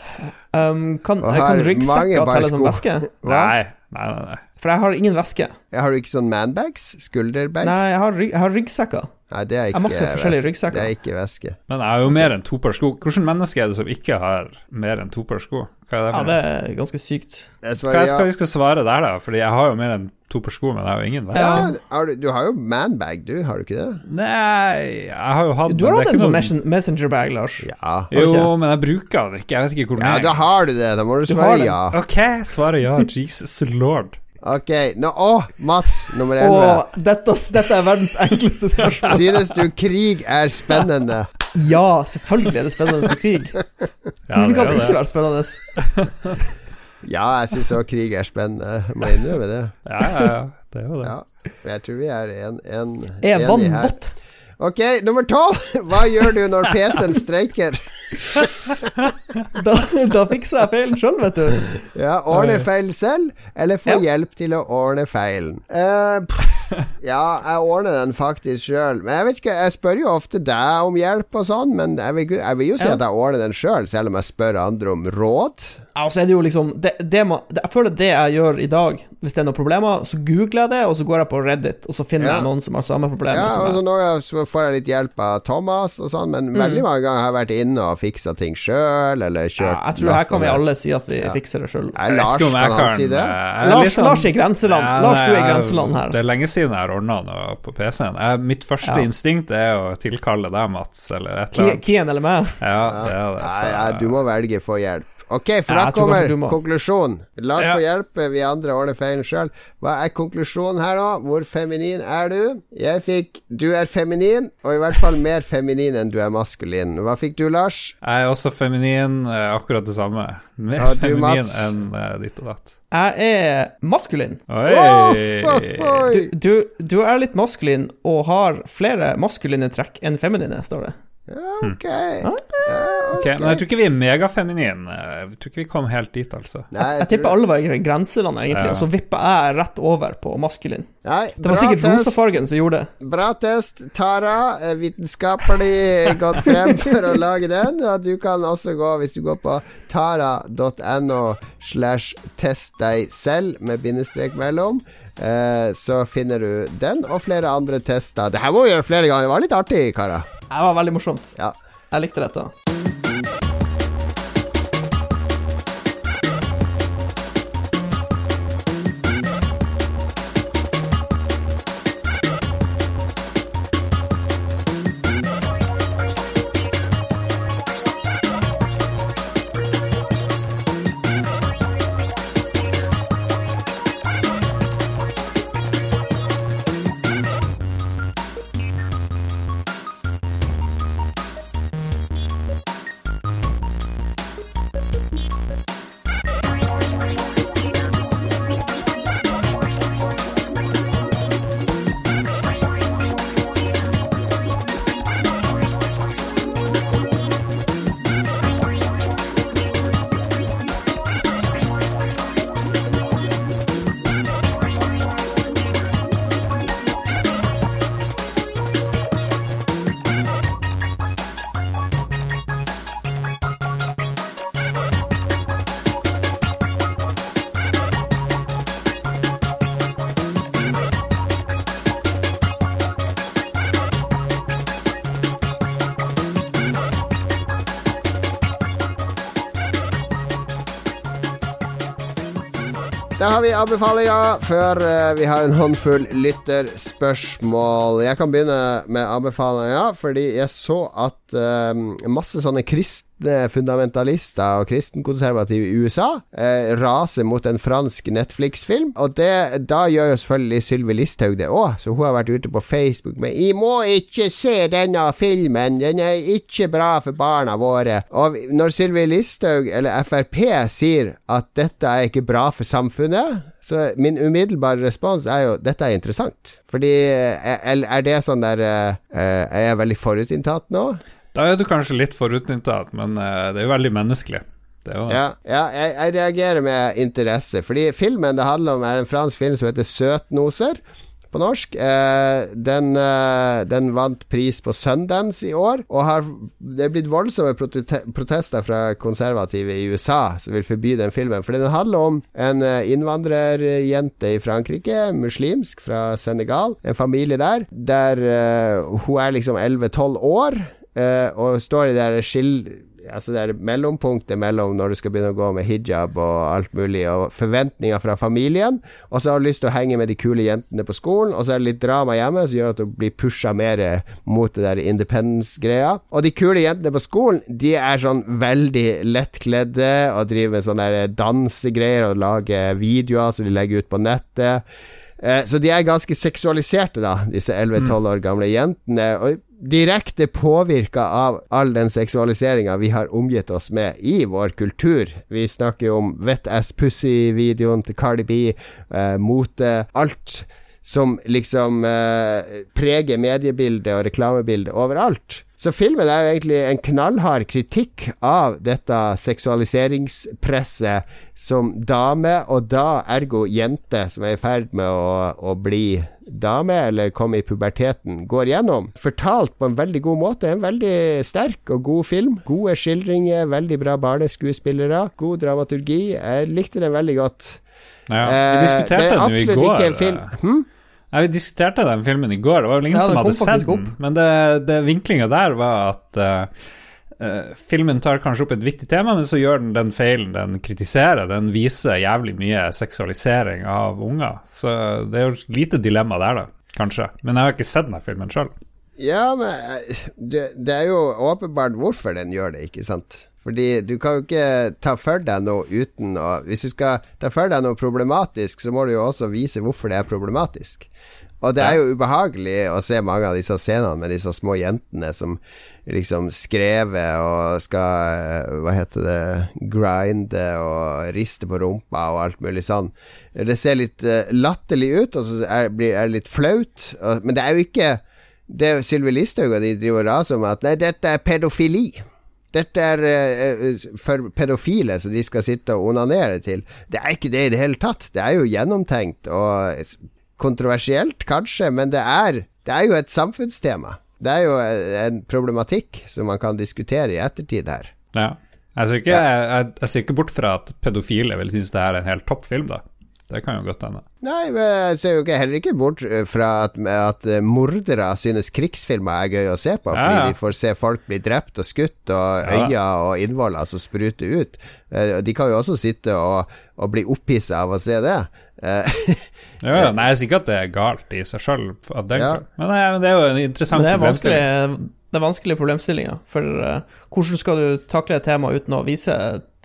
Um, kan, Og kan ryggsekker telle som veske? Nei, nei, nei. nei. For jeg har ingen væske. Har du ikke sånn manbags? Skulderbag? Nei, jeg har, rygg, jeg har ryggsekker. Nei, det er ikke masse forskjellige veske. ryggsekker. Det er ikke væske. Men jeg har jo mer enn to par sko. Hvilket menneske er det som ikke har mer enn to par sko? Hva er det Ja, det er ganske sykt. Jeg Hva svarer skal ja. vi skal svare der, da? Fordi jeg har jo mer enn to par sko, men jeg har jo ingen veske. Ja, du, du har jo manbag, du, har du ikke det? Nei, jeg har jo hatt Du har hatt en sånn messengerbag, Lars. Ja. Jo, men jeg bruker den ikke. Jeg vet ikke hvor den Ja, er. da har du det. Da må du svare ja. Ok, svaret ja. Jesus lord. Ok, nå, Å, Mats, nummer 11. Åh, dette, dette er verdens enkleste spørsmål. Synes du krig er spennende? Ja, selvfølgelig er det spennende med krig. Ja, Hvordan det kan det ikke være spennende? Ja, jeg syns òg krig er spennende. Må innrømme det. Ja, ja, ja. Det er jo det. Ja, jeg tror vi er en, en, Er vann vått? Ok, nummer tolv. Hva gjør du når PC-en streiker? Da, da fikser jeg feilen sjøl, vet du. Ja, Ordne feil selv, eller få Ja. hjelp til å ordne feilen? Uh, ja, jeg ordner den faktisk sjøl. Men jeg vet ikke, jeg spør jo ofte deg om hjelp og sånn, men jeg vil, jeg vil jo si Ja. at jeg ordner den sjøl, selv om jeg spør andre om råd. Ja, og så er det jo liksom det, det Jeg føler det jeg gjør i dag, hvis det er noen problemer, så googler jeg det, og så går jeg på Reddit, og så finner Ja. jeg noen som har samme problem Ja, og så så får jeg litt hjelp av Thomas og sånn, men Mm. veldig mange ganger har jeg vært inne og fiksa ting sjøl, eller kjørt Ja, jeg tror her kan vi alle si at vi Ja. fikser det sjøl. Nei, Lars, kan han si det? eh, jeg Lars, liksom, sånn- Lars i grenseland. Ja, Lars, du er i grenseland her. Det er lenge siden jeg har ordna noe på PC-en. Mitt første Ja. instinkt er å tilkalle deg, Mats, eller et eller annet. Kien eller meg? Ja, det er det. Så- ja, du må velge få hjelp. Ok, for da kommer konklusjonen. Lars Ja. får hjelpe, vi andre ordner feilen sjøl. Hva er konklusjonen her nå? Hvor feminin er du? Jeg fikk du er feminin, og i hvert fall mer feminin enn du er maskulin. Hva fikk du, Lars? Jeg er også feminin, eh, akkurat det samme. Mer Ja, du, feminin Mats? enn eh, ditt og datt. Jeg er maskulin. Oi! Oi. Du, du, du er litt maskulin og har flere maskuline trekk enn feminine, står det. Ok ok. Ah. Ja, Ok, Men jeg tror ikke vi er megafeminine. Jeg tror ikke vi kom helt dit, altså. Nei, Jeg tipper alle var i grenseland, egentlig, Ja. og så vippa jeg rett over på maskulin. Nei, Det var sikkert rosafargen som gjorde det. Bra test, Tara. Eh, Vitenskapelig gått frem for å lage den. Og du kan også gå, hvis du går på tara.no slash test deg selv med bindestrek mellom, eh, så finner du den og flere andre tester. Det her må vi gjøre flere ganger. Det var litt artig, karer. Det var veldig morsomt. Ja. Jeg likte dette. Da har vi anbefalinger før eh, vi har en håndfull lytterspørsmål. Jeg kan begynne med anbefalinger, fordi jeg så at eh, masse sånne kristne fundamentalister og kristenkonservative i USA eh, raser mot en fransk Netflix-film. Og det, da gjør jo selvfølgelig Sylvi Listhaug det òg, så hun har vært ute på Facebook med 'Jeg må ikke se denne filmen, den er ikke bra for barna våre'. Og når Sylvi Listhaug eller Frp sier at dette er ikke bra for samfunnet, så min umiddelbare respons er jo dette er interessant. Fordi eh, er det sånn der eh, eh, Er jeg veldig forutinntatt nå? Da er du kanskje litt forutinntatt, men det er jo veldig menneskelig. Det jo det. Ja, ja jeg, jeg reagerer med interesse. Fordi filmen det handler om, er en fransk film som heter Søtnoser. På norsk. Eh, den, eh, den vant pris på Sundance i år, og har, det er blitt voldsomme prote- protester fra konservative i USA som vil forby den filmen. For den handler om en eh, innvandrerjente i Frankrike, muslimsk, fra Senegal. En familie der, der eh, hun er liksom 11-12 år, eh, og står i det der skill altså det er mellompunktet mellom når du skal begynne å gå med hijab og alt mulig, og forventninger fra familien, og så har du lyst til å henge med de kule jentene på skolen, og så er det litt drama hjemme som gjør at du blir pusha mer mot det der independence-greia. Og de kule jentene på skolen, de er sånn veldig lettkledde og driver med sånne dansegreier og lager videoer som de legger ut på nettet. Eh, så de er ganske seksualiserte, da, disse 11-12 år gamle jentene. Og direkte påvirka av all den seksualiseringa vi har omgitt oss med i vår kultur. Vi snakker om Wet Ass Pussy-videoen til Cardi B, eh, mote Alt som liksom eh, preger mediebildet og reklamebildet overalt. Så filmen er jo egentlig en knallhard kritikk av dette seksualiseringspresset som dame, og da ergo jente, som er i ferd med å, å bli dame, eller komme i puberteten, går gjennom. Fortalt på en veldig god måte. En veldig sterk og god film. Gode skildringer, veldig bra barneskuespillere, god dramaturgi. Jeg likte den veldig godt. Ja, vi diskuterte den jo i går. Eh. Hm? Vi diskuterte den filmen i går, det var vel ingen ja, som hadde sett den. Men det, det vinklinga der var at uh, uh, filmen tar kanskje opp et viktig tema, men så gjør den den feilen den kritiserer. Den viser jævlig mye seksualisering av unger. Så det er jo lite dilemma der, da, kanskje. Men jeg har ikke sett den filmen sjøl. Ja, men det, det er jo åpenbart hvorfor den gjør det, ikke sant? Fordi du kan jo ikke ta for deg noe uten å Hvis du skal ta for deg noe problematisk, så må du jo også vise hvorfor det er problematisk. Og det er jo ubehagelig å se mange av disse scenene med disse små jentene som liksom skrever og skal Hva heter det Grinde og riste på rumpa og alt mulig sånn. Det ser litt uh, latterlig ut, og så er det litt flaut. Men det er jo ikke det Sylvi Listhaug og de driver og raser om at Nei, dette er pedofili. Dette er uh, for pedofile som de skal sitte og onanere til. Det er ikke det i det hele tatt. Det er jo gjennomtenkt og kontroversielt, kanskje, men det er, det er jo et samfunnstema. Det er jo en problematikk som man kan diskutere i ettertid her. Ja. Jeg ser ikke, jeg, jeg ser ikke bort fra at pedofile vil synes det er en helt topp film, da. Det kan jo godt hende. Nei, men jeg ser jo ikke, heller ikke bort eh, fra at, at eh, mordere synes krigsfilmer er gøy å se på, fordi ja, ja. de får se folk bli drept og skutt, og øyne ja. og innvoller som spruter ut. Eh, de kan jo også sitte og, og bli opphissa av å se det. ja, ja, nei, jeg sier ikke at det er galt i seg sjøl, men, men, det er jo en interessant det er problemstilling. Det er vanskelige problemstillinger, for uh, hvordan skal du takle et tema uten å vise,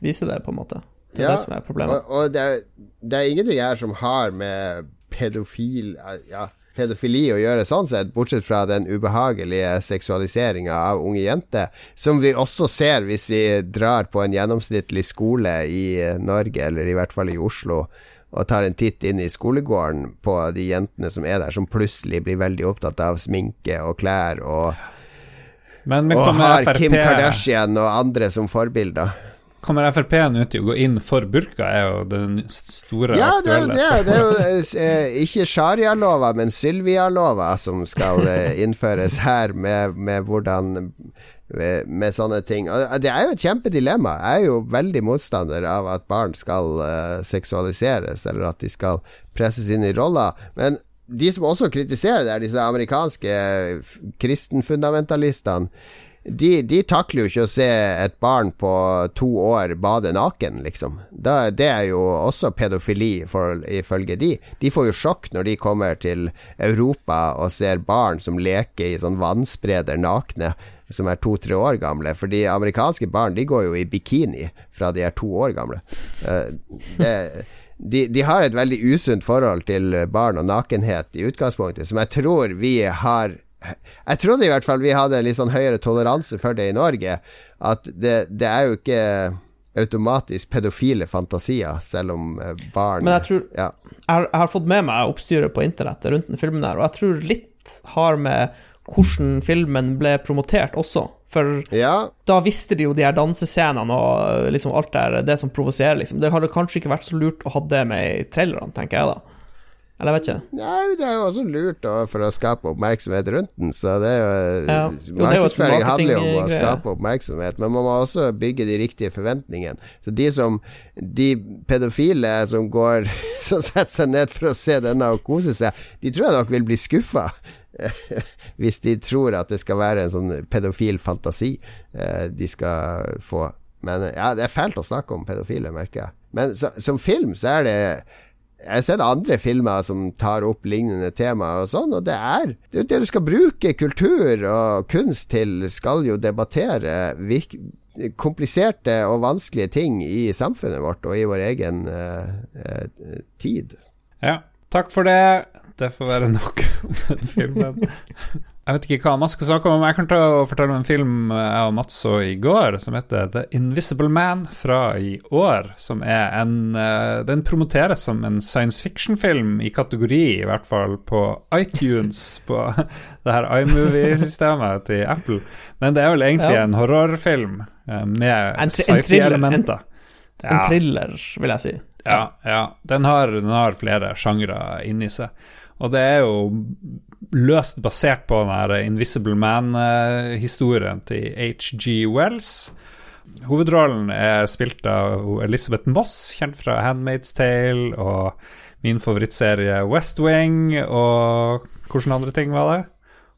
vise det, på en måte? Det er ja, det som er problemet. Og, og det, er, det, er, ingenting her som har med pedofil ja, pedofili å gjøre, sånn sett, bortsett fra den ubehagelige seksualiseringa av unge jenter, som vi også ser hvis vi drar på en gjennomsnittlig skole i Norge, eller i hvert fall i Oslo, og tar en titt inn i skolegården på de jentene som er der, som plutselig blir veldig opptatt av sminke og klær og og har Kim Kardashian og andre som forbilder. Kommer Frp nå til å gå inn for burka, er jo den store ja, det, det, det er jo eh, ikke sharia-lova, men Sylvia-lova som skal eh, innføres her, med, med hvordan med, med, sånne ting. Og det er jo et kjempedilemma. Jeg er jo veldig motstander av at barn skal uh, seksualiseres, eller at de skal presses inn i roller. Men de som også kritiserer det, er disse amerikanske kristenfundamentalistene de, de, takler jo ikke å se et barn på to år bade naken, liksom. Da, det er jo også pedofili, for, ifølge de. De får jo sjokk når de kommer til Europa og ser barn som leker i sånn vannspreder nakne, som er to-tre år gamle. For de amerikanske barn de går jo i bikini fra de er to år gamle. Uh, det de, de, har et veldig usunt forhold til barn og nakenhet i utgangspunktet, som jeg tror vi har jeg trodde i hvert fall vi hadde litt sånn høyere toleranse for det i Norge. At det, det er jo ikke automatisk pedofile fantasier, selv om eh, barn Men jeg tror ja. jeg, har, jeg, har, fått med meg oppstyret på internettet rundt den filmen her, og jeg tror litt har med hvordan filmen ble promotert også. For ja. da visste de jo de her dansescenene og liksom alt der, det som provoserer, liksom. Det hadde kanskje ikke vært så lurt å ha det med i trailerne, tenker jeg da. Eller vet ikke. Nei, det er jo også lurt da, for å skape oppmerksomhet rundt den. Så det er jo ja. Markedsføring handler jo om å skape oppmerksomhet, men man må også bygge de riktige forventningene. Så de som De pedofile som går Som setter seg ned for å se denne og kose seg, de tror jeg nok vil bli skuffa. hvis de tror at det skal være en sånn pedofil fantasi eh, de skal få. Men ja, det er fælt å snakke om pedofile, merker jeg. Men så, som film så er det jeg har sett andre filmer som tar opp lignende temaer og sånn, og det er det, det du skal bruke kultur og kunst til, skal jo debattere kompliserte og vanskelige ting i samfunnet vårt og i vår egen uh, uh, tid. Ja, takk for det. Det får være nok om den filmen. Jeg vet ikke hva man skal snakke om, men jeg kan ta og fortelle om en film jeg og Mats så i går, som heter The Invisible Man fra i år. Som er en eh, Den promoteres som en science fiction-film i kategori, i hvert fall på iTunes, på det her iMovie-systemet til Apple. Men det er vel egentlig ja. en horrorfilm eh, med sci-fi-elementer. En, En thriller, vil jeg si. Ja, ja. Den har, den har flere sjangre inni seg. Og det er jo løst basert på den Invisible Man-historien til HG Wells. Hovedrollen er spilt av Elisabeth Moss, kjent fra Handmaid's Tale og min favorittserie West Wing, og hvordan andre ting var det?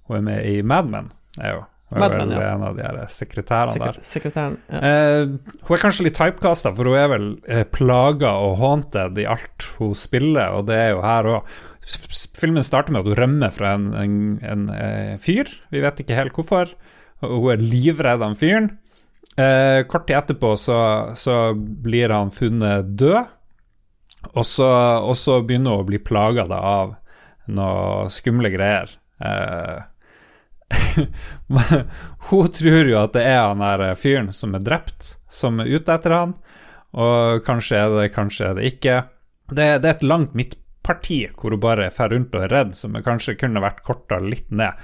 Hun er med i Mad Men, er jo. Hun er vel ja. en av de her sekretærene Sekre der. Sekretæren, ja. eh, hun er kanskje litt typecasta, for hun er vel eh, plaga og haunted i alt hun spiller, og det er jo her òg. Filmen starter med at hun rømmer fra en, en, en, eh, fyr. Vi vet ikke helt hvorfor. Hun er livredd av fyren. Eh, kort tid etterpå så, så, blir han funnet død, og så, og så begynner hun å bli plaga av noe skumle greier. Eh, hun tror jo at det er han der fyren som er drept, som er ute etter han, og kanskje er det, kanskje er det ikke. Det, det er et langt midt parti hvor hun bare fer rundt og er redd, som kanskje kunne vært korta litt ned.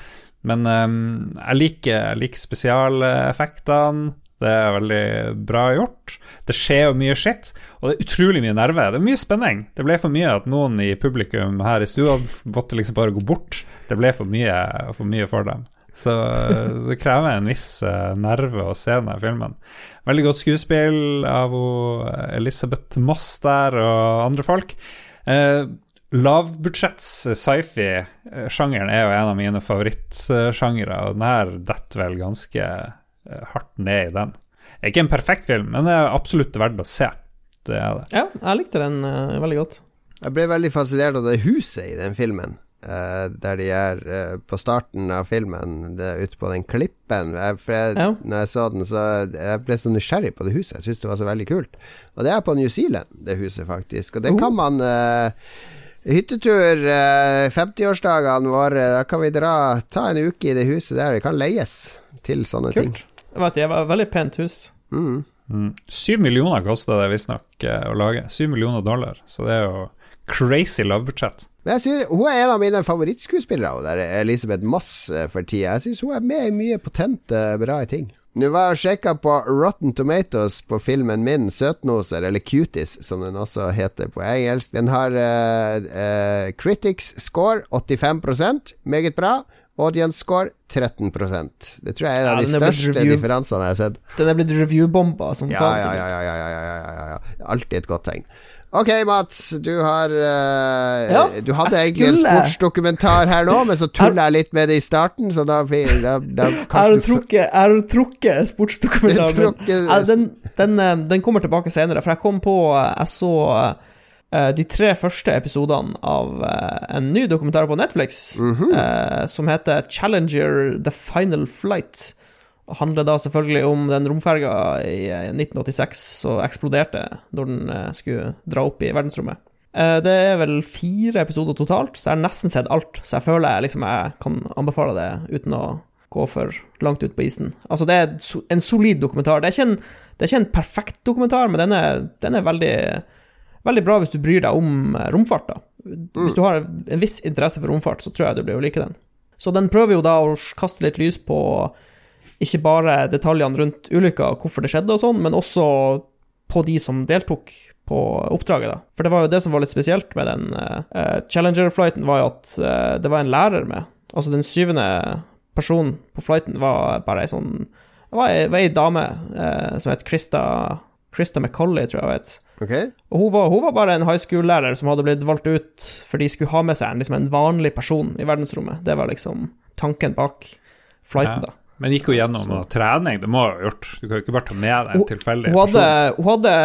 Men um, jeg, liker, liker spesialeffektene. Det er veldig bra gjort. Det skjer jo mye skitt, og det er utrolig mye nerve. Det er mye spenning. Det ble for mye at noen i publikum her i stua måtte liksom bare gå bort. Det ble for mye for, mye for dem. Så eh, det krever en viss uh, nerve å se denne filmen. Veldig godt skuespill av Elisabeth Moss der og andre folk. Lavbudsjetts sci-fi-sjangeren er jo en av mine favorittsjangere, og den her detter vel ganske eh, hardt ned i den. Ikke en perfekt film, men det er absolutt verdt å se. Det er det. Ja, jeg likte den uh, veldig godt. Jeg ble veldig fascinert av det huset i den filmen. Uh, der de er uh, på starten av filmen, det, ute på den klippen. Jeg, jeg, ja. Når jeg så den, så jeg ble så nysgjerrig på det huset. Jeg syntes det var så veldig kult. Og det er på New Zealand, det huset, faktisk. Og det kan man uh, Hyttetur, 50-årsdagene eh, våre, da kan vi dra ta en uke i det huset der. Det kan leies til sånne Kult. ting. Jeg vet, det var et veldig pent hus. Mm. Mm. Syv millioner kosta det visstnok eh, å lage. Syv millioner dollar. Så det er jo crazy lavbudsjett. Men jeg synes, Hun er en av mine favorittskuespillere, Elisabeth Moss, eh, for tida. Jeg syns hun er med i mye potente, bra ting. Nå var jeg og sjekka på Rotten Tomatoes på filmen min, 'Søtnoser', eller 'Cuties', som den også heter på engelsk. Den har uh, uh, critics score 85% meget bra. Audience score 13% Det tror jeg er en av de største differansene jeg har sett. Den er blitt review-bomba som ja, faen. Ja, ja, ja, ja, ja, ja, Alltid et godt tegn. Ok, Mats. Du har uh, ja, Du hadde egentlig en sportsdokumentar her nå, men så tulla jeg litt med det i starten, så da, da, da Jeg har trukket sportsdokumentaren. Ja, den, den, eh, den, kommer tilbake senere, for jeg kom på eh, Jeg så uh, de tre første episodene av uh, en ny dokumentar på Netflix mm -hmm. som heter Challenger The Final Flight handler da selvfølgelig om den romferga i 1986 eh, som eksploderte når den eh, skulle dra opp i verdensrommet. Eh, det er vel fire episoder totalt, så jeg har nesten sett alt. Så jeg føler jeg, liksom, jeg kan anbefale det uten å gå for langt ut på isen. Altså, det er en solid dokumentar. Det er ikke en, er ikke en perfekt dokumentar, men den er, den er veldig, veldig, bra hvis du bryr deg om romfart. da. Hvis du har en viss interesse for romfart, så tror jeg du blir å like den. Så den prøver jo da å kaste litt lys på ikke bare detaljene rundt ulykka, hvorfor det skjedde og sånn, men også på de som deltok på oppdraget. da. For det var jo det som var litt spesielt med den uh, Challenger-flighten, var jo at uh, det var en lærer med. Altså den syvende personen på flighten var bare ei sånn Det var ei, var ei dame uh, som het Krista Krista McCauley, tror jeg hun het. Okay. Og hun var, hun var, bare en high school-lærer som hadde blitt valgt ut for de skulle ha med seg en, liksom en vanlig person i verdensrommet. Det var liksom tanken bak flighten, Ja. da. Men gikk hun gjennom noe trening? Det må hun ha gjort. Du kan jo ikke bare ta med deg en tilfeldig Hun hun, hadde,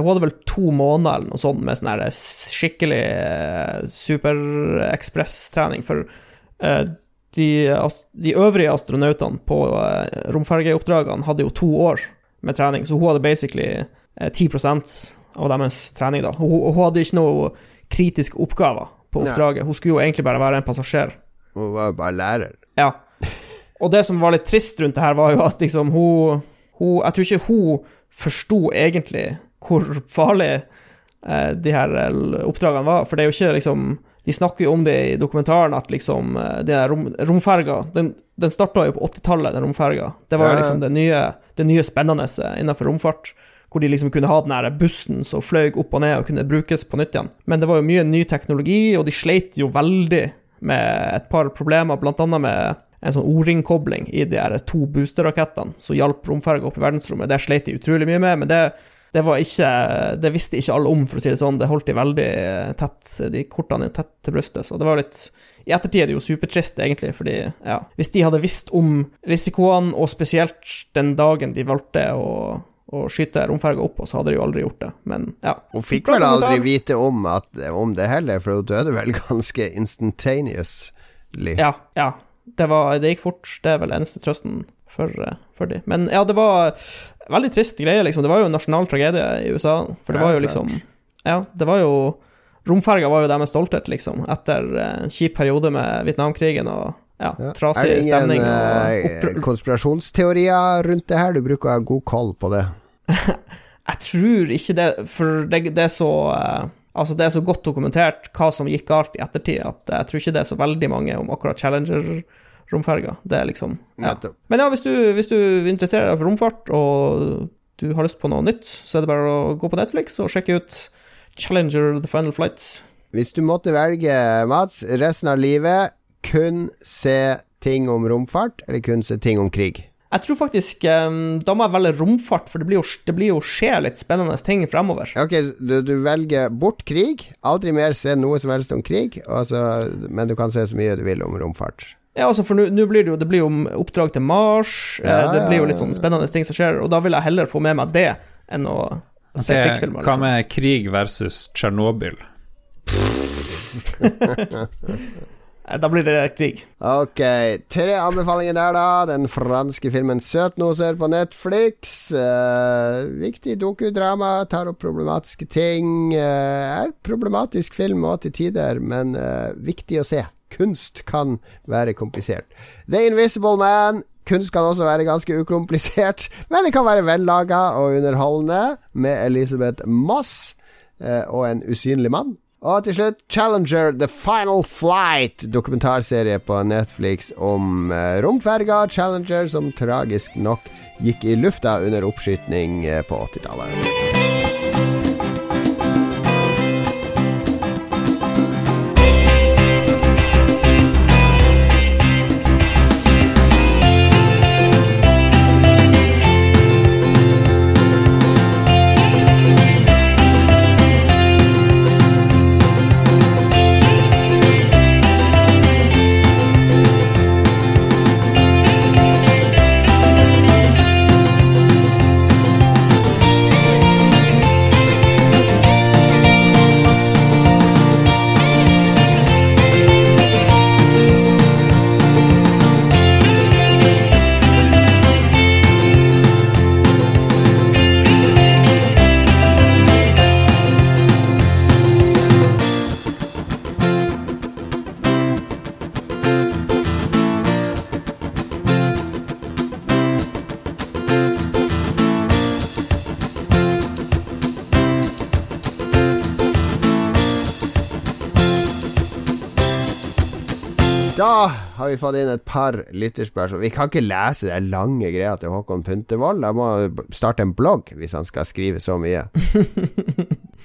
hun hadde vel to måneder eller noe sånt med sånn her skikkelig eh, superekspresstrening, for eh, de, de øvrige astronautene på eh, romfergeoppdragene hadde jo to år med trening, så hun hadde basically eh, 10 av deres trening, da. Hun, hun hadde ikke noe kritiske oppgaver på Nei. oppdraget, hun skulle jo egentlig bare være en passasjer. Hun var jo bare lærer. Ja. Og det som var litt trist rundt det her, var jo at liksom hun, hun Jeg tror ikke hun forsto egentlig hvor farlig eh, de her eh, oppdragene var, for det er jo ikke liksom De snakker jo om det i dokumentaren, at liksom eh, de her rom, romferga Den, den starta jo på 80-tallet, den romferga. Det var jo liksom det nye, det nye spennende innenfor romfart. Hvor de liksom kunne ha den her bussen som fløy opp og ned og kunne brukes på nytt igjen. Men det var jo mye ny teknologi, og de sleit jo veldig med et par problemer, blant annet med en sånn O-ring-kobling i de her to boosterrakettene som hjalp romferga opp i verdensrommet. Det sleit de utrolig mye med, men det, det var ikke Det visste ikke alle om, for å si det sånn. Det holdt de veldig tett, de kortene tett til brystet. Så det var litt I ettertid er det jo supertrist, egentlig, fordi ja Hvis de hadde visst om risikoene, og spesielt den dagen de valgte å og skyte romferga opp, og så hadde de jo aldri gjort det. Men ja. Hun fikk vel aldri vite om, at, om det heller, for hun døde vel ganske instantaneously. Ja, ja. Det, var, det gikk fort. Det er vel eneste trøsten for, for de. Men ja, det var veldig trist greie, liksom. Det var jo en nasjonal tragedie i USA. For det var jo liksom Ja, det var jo Romferga var jo deres stolthet, liksom, etter en kjip periode med Vietnamkrigen og ja, Ja. trasig er det ingen stemning. Og eh, konspirasjonsteorier rundt det her? Du bruker å ha god koll på det. Jeg tror ikke det, for det, det er så eh, Altså, det er så godt dokumentert hva som gikk galt i ettertid, at jeg tror ikke det er så veldig mange om akkurat Challenger-romferga. Det er liksom ja. Men ja, hvis du, hvis du interesserer deg for romfart, og du har lyst på noe nytt, så er det bare å gå på Netflix og sjekke ut Challenger The Final Flight. Hvis du måtte velge, Mats, resten av livet kun se ting om romfart, eller kun se ting om krig? Jeg tror faktisk um, Da må jeg velge romfart, for det blir jo, det blir jo skje litt spennende ting fremover. Ok, du, du velger bort krig, aldri mer se noe som helst om krig, altså, men du kan se så mye du vil om romfart. Ja, altså, for nå blir det jo Det blir jo om oppdrag til Mars, eh, Ja, det blir jo litt sånn spennende ting som skjer, og da vil jeg heller få med meg det enn å se okay, krigsfilmer. Hva Liksom. med krig versus Tsjernobyl? Eh, Da blir det krig. Ok, tre anbefalinger der, da. Den franske filmen 'Søtnoser' på Netflix. Uh, viktig dokudrama, tar opp problematiske ting. Uh, er problematisk film og til tider, men uh, viktig å se. Kunst kan være komplisert. 'The Invisible Man'. Kunst kan også være ganske ukomplisert, men det kan være vellaga og underholdende, med Elisabeth Moss og en usynlig mann. Og til slutt Challenger The Final Flight, dokumentarserie på Netflix om eh, romferga Challenger som tragisk nok gikk i lufta under oppskytning eh, på 80-tallet. Vi fått inn et par lytterspørsmål. Vi kan ikke lese den lange greia til Håkon Puntervold. Jeg må starte en blogg hvis han skal skrive så mye.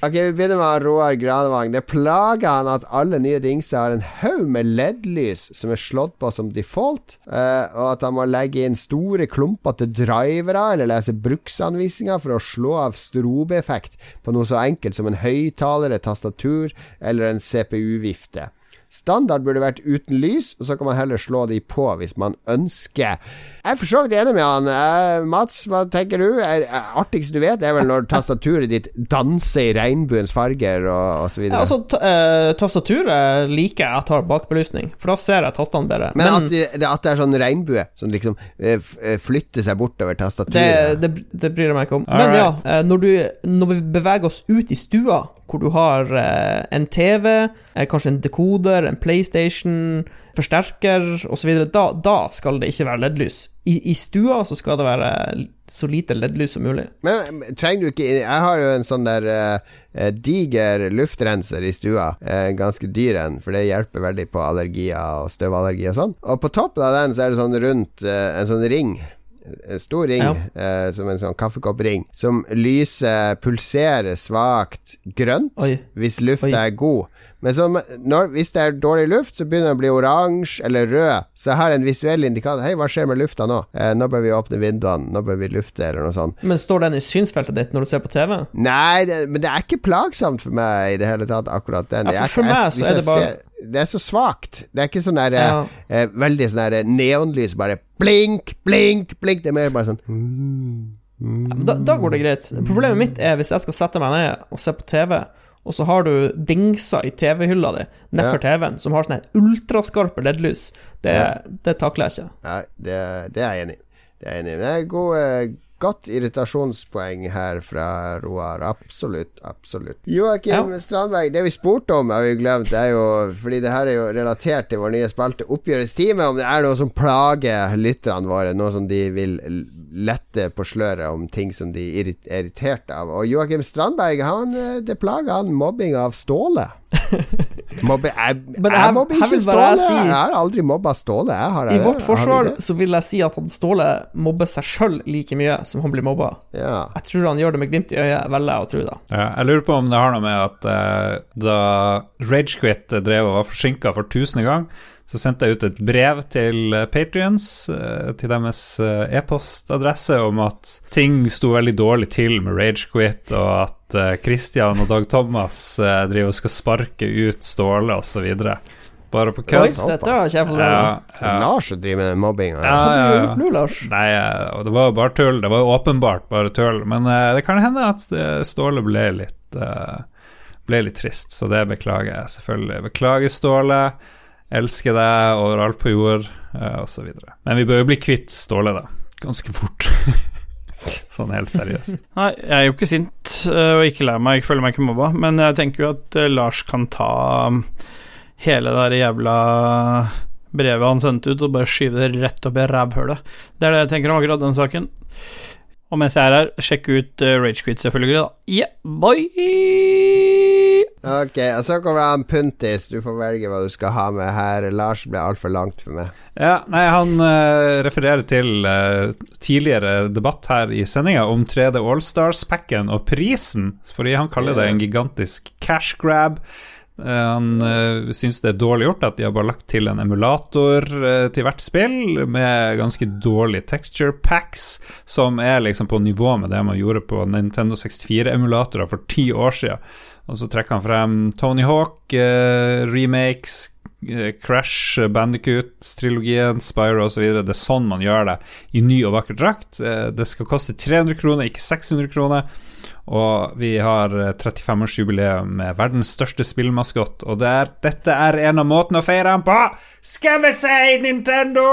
Ok, Vi begynner med Roar Granevang. Det plager han at alle nye dingser har en haug med LED-lys som er slått på som default, uh, og at han må legge inn store klumpete drivere eller lese bruksanvisninger for å slå av strobeeffekt på noe så enkelt som en høyttaler, et tastatur eller en CPU-vifte. Standard burde vært uten lys, og så kan man heller slå de på hvis man ønsker. Jeg er for så vidt enig med han. Uh, Mats, hva tenker du? Er, er, artigst du vet, er vel når tastaturet ditt danser i regnbuens farger og osv. Ja, altså, uh, tastaturet liker jeg at har bakbelysning, for da ser jeg tastene bedre. Men, Men at, det, at, det, er sånn regnbue som liksom uh, flytter seg bortover tastaturet Det, det, det bryr jeg meg ikke om. All Men right. ja, når, du, når vi beveger oss ut i stua hvor du har eh, en TV, eh, kanskje en dekoder, en PlayStation, forsterker osv. Da, da skal det ikke være LED-lys. I, I, stua så skal det være så lite LED-lys som mulig. Men trenger du ikke Jeg har jo en sånn der uh, diger luftrenser i stua. Uh, ganske dyr en, for det hjelper veldig på allergier og støvallergi og sånn. Og på toppen av den så er det sånn rundt uh, en sånn ring stor ring, ja. eh, som en sånn kaffekoppring, som lyset pulserer svakt grønt Oi. hvis lufta er god. Men så, når, hvis det er dårlig luft, så begynner det å bli oransje eller rød. Så jeg har en visuell indikator. Hei, hva skjer med lufta nå? Eh, nå bør vi åpne vinduene. Nå bør vi lufte, eller noe sånt. Men står den i synsfeltet ditt når du ser på TV? Nei, det, men det er ikke plagsomt for meg i det hele tatt, akkurat den. Ja, for, for meg så er det bare det er så svakt. Det er ikke sånn der ja. eh, Veldig sånn der neonlys, bare blink, blink, blink. Det er mer bare sånn ja, da, da, går det greit. Problemet mitt er hvis jeg skal sette meg ned og se på TV, og så har du dingser i TV-hylla di nedfor ja. TV-en som har sånne ultraskarpe LED-lys. Det, ja. det, takler jeg ikke. Nei, det, det, er jeg enig i. Det er jeg enig i. Det er god, eh, godt irritasjonspoeng her fra Roar. Absolutt, absolutt. Joakim ja. Strandberg, det vi spurte om, har vi glemt. Det er jo, fordi det her er jo relatert til vår nye spalte Oppgjørets time. Om det er noe som plager lytterne våre, noe som de vil lette på sløret om ting som de er irritert av. Og Joakim Strandberg, han, eh, det plager han mobbing av Ståle. Mobbe, jeg, jeg, jeg mobber ikke Ståle. Si, jeg har aldri mobba Ståle. Har, I vårt forsvar så vil jeg si at han Ståle mobber seg sjøl like mye som han blir mobba. Ja. Jeg tror han gjør det med glimt i øyet, velger jeg å tro. da ja, Jeg lurer på om det har noe med at uh, da Ragequit drev og var forsinka for tusende gang, så sendte jeg ut et brev til eh, Patrions, eh, til deres eh, e-postadresse, om at ting sto veldig dårlig til med Ragequit, og at Christian og Dag Thomas driver og skal sparke ut Ståle osv. Bare på kødd. Dette var kjempebra. Ja, ja. Lars driver med mobbing. Ja, ja, ja. Nå, Lars? Nei, det var jo bare tull. Det var jo åpenbart bare tull. Men det kan hende at Ståle ble litt, ble litt trist, så det beklager jeg selvfølgelig. Beklager, Ståle. Elsker deg overalt på jord, uh, osv. Men vi bør jo bli kvitt Ståle, da. Ganske fort. sånn helt seriøst. Nei, jeg er jo ikke sint uh, og ikke lei meg, jeg føler meg ikke mobba, men jeg tenker jo at uh, Lars kan ta um, hele det der jævla brevet han sendte ut, og bare skyve det rett opp i rævhølet. Det er det jeg tenker om akkurat den saken. Og mens jeg er her, sjekk ut Ragequit, selvfølgelig, da. Yeah, boy! Ok, og så kommer han Puntis. Du får velge hva du skal ha med her. Lars ble altfor langt for meg. Ja, nei, han uh, refererer til uh, tidligere debatt her i sendinga om 3D Allstars-packen og prisen, fordi han kaller det en gigantisk cash grab. Eh, han uh, syns det er dårlig gjort at de har bare lagt til en emulator uh, til hvert spill, med ganske dårlige texture packs, som er liksom på nivå med det man gjorde på Nintendo 64-emulatorer for ti år siden. Og så trekker han frem Tony Hawk, uh, remakes, Crash, Bandicoot-trilogien, Spyro osv. Det er sånn man gjør det i ny og vakker drakt. Det skal koste 300 kroner, ikke 600 kroner. Og vi har 35-årsjubileum eh, med verdens største spillmaskott, og det er, dette er en av måtene å feire ham på! Skal vi si Nintendo!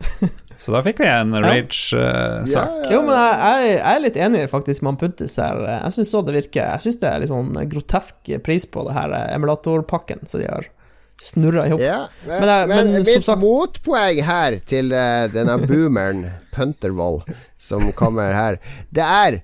Så da fikk vi en rage-sak. Uh, ja, ja. Jo, men jeg, jeg, er litt enig faktisk med Puntis her. Jeg syns det virker Jeg syns det er litt sånn grotesk pris på det her emulatorpakken som de har snurra i hop. Ja, men, men, jeg, men, men mitt sagt... motpoeng her til uh, denne boomeren Puntervoll som kommer her, det er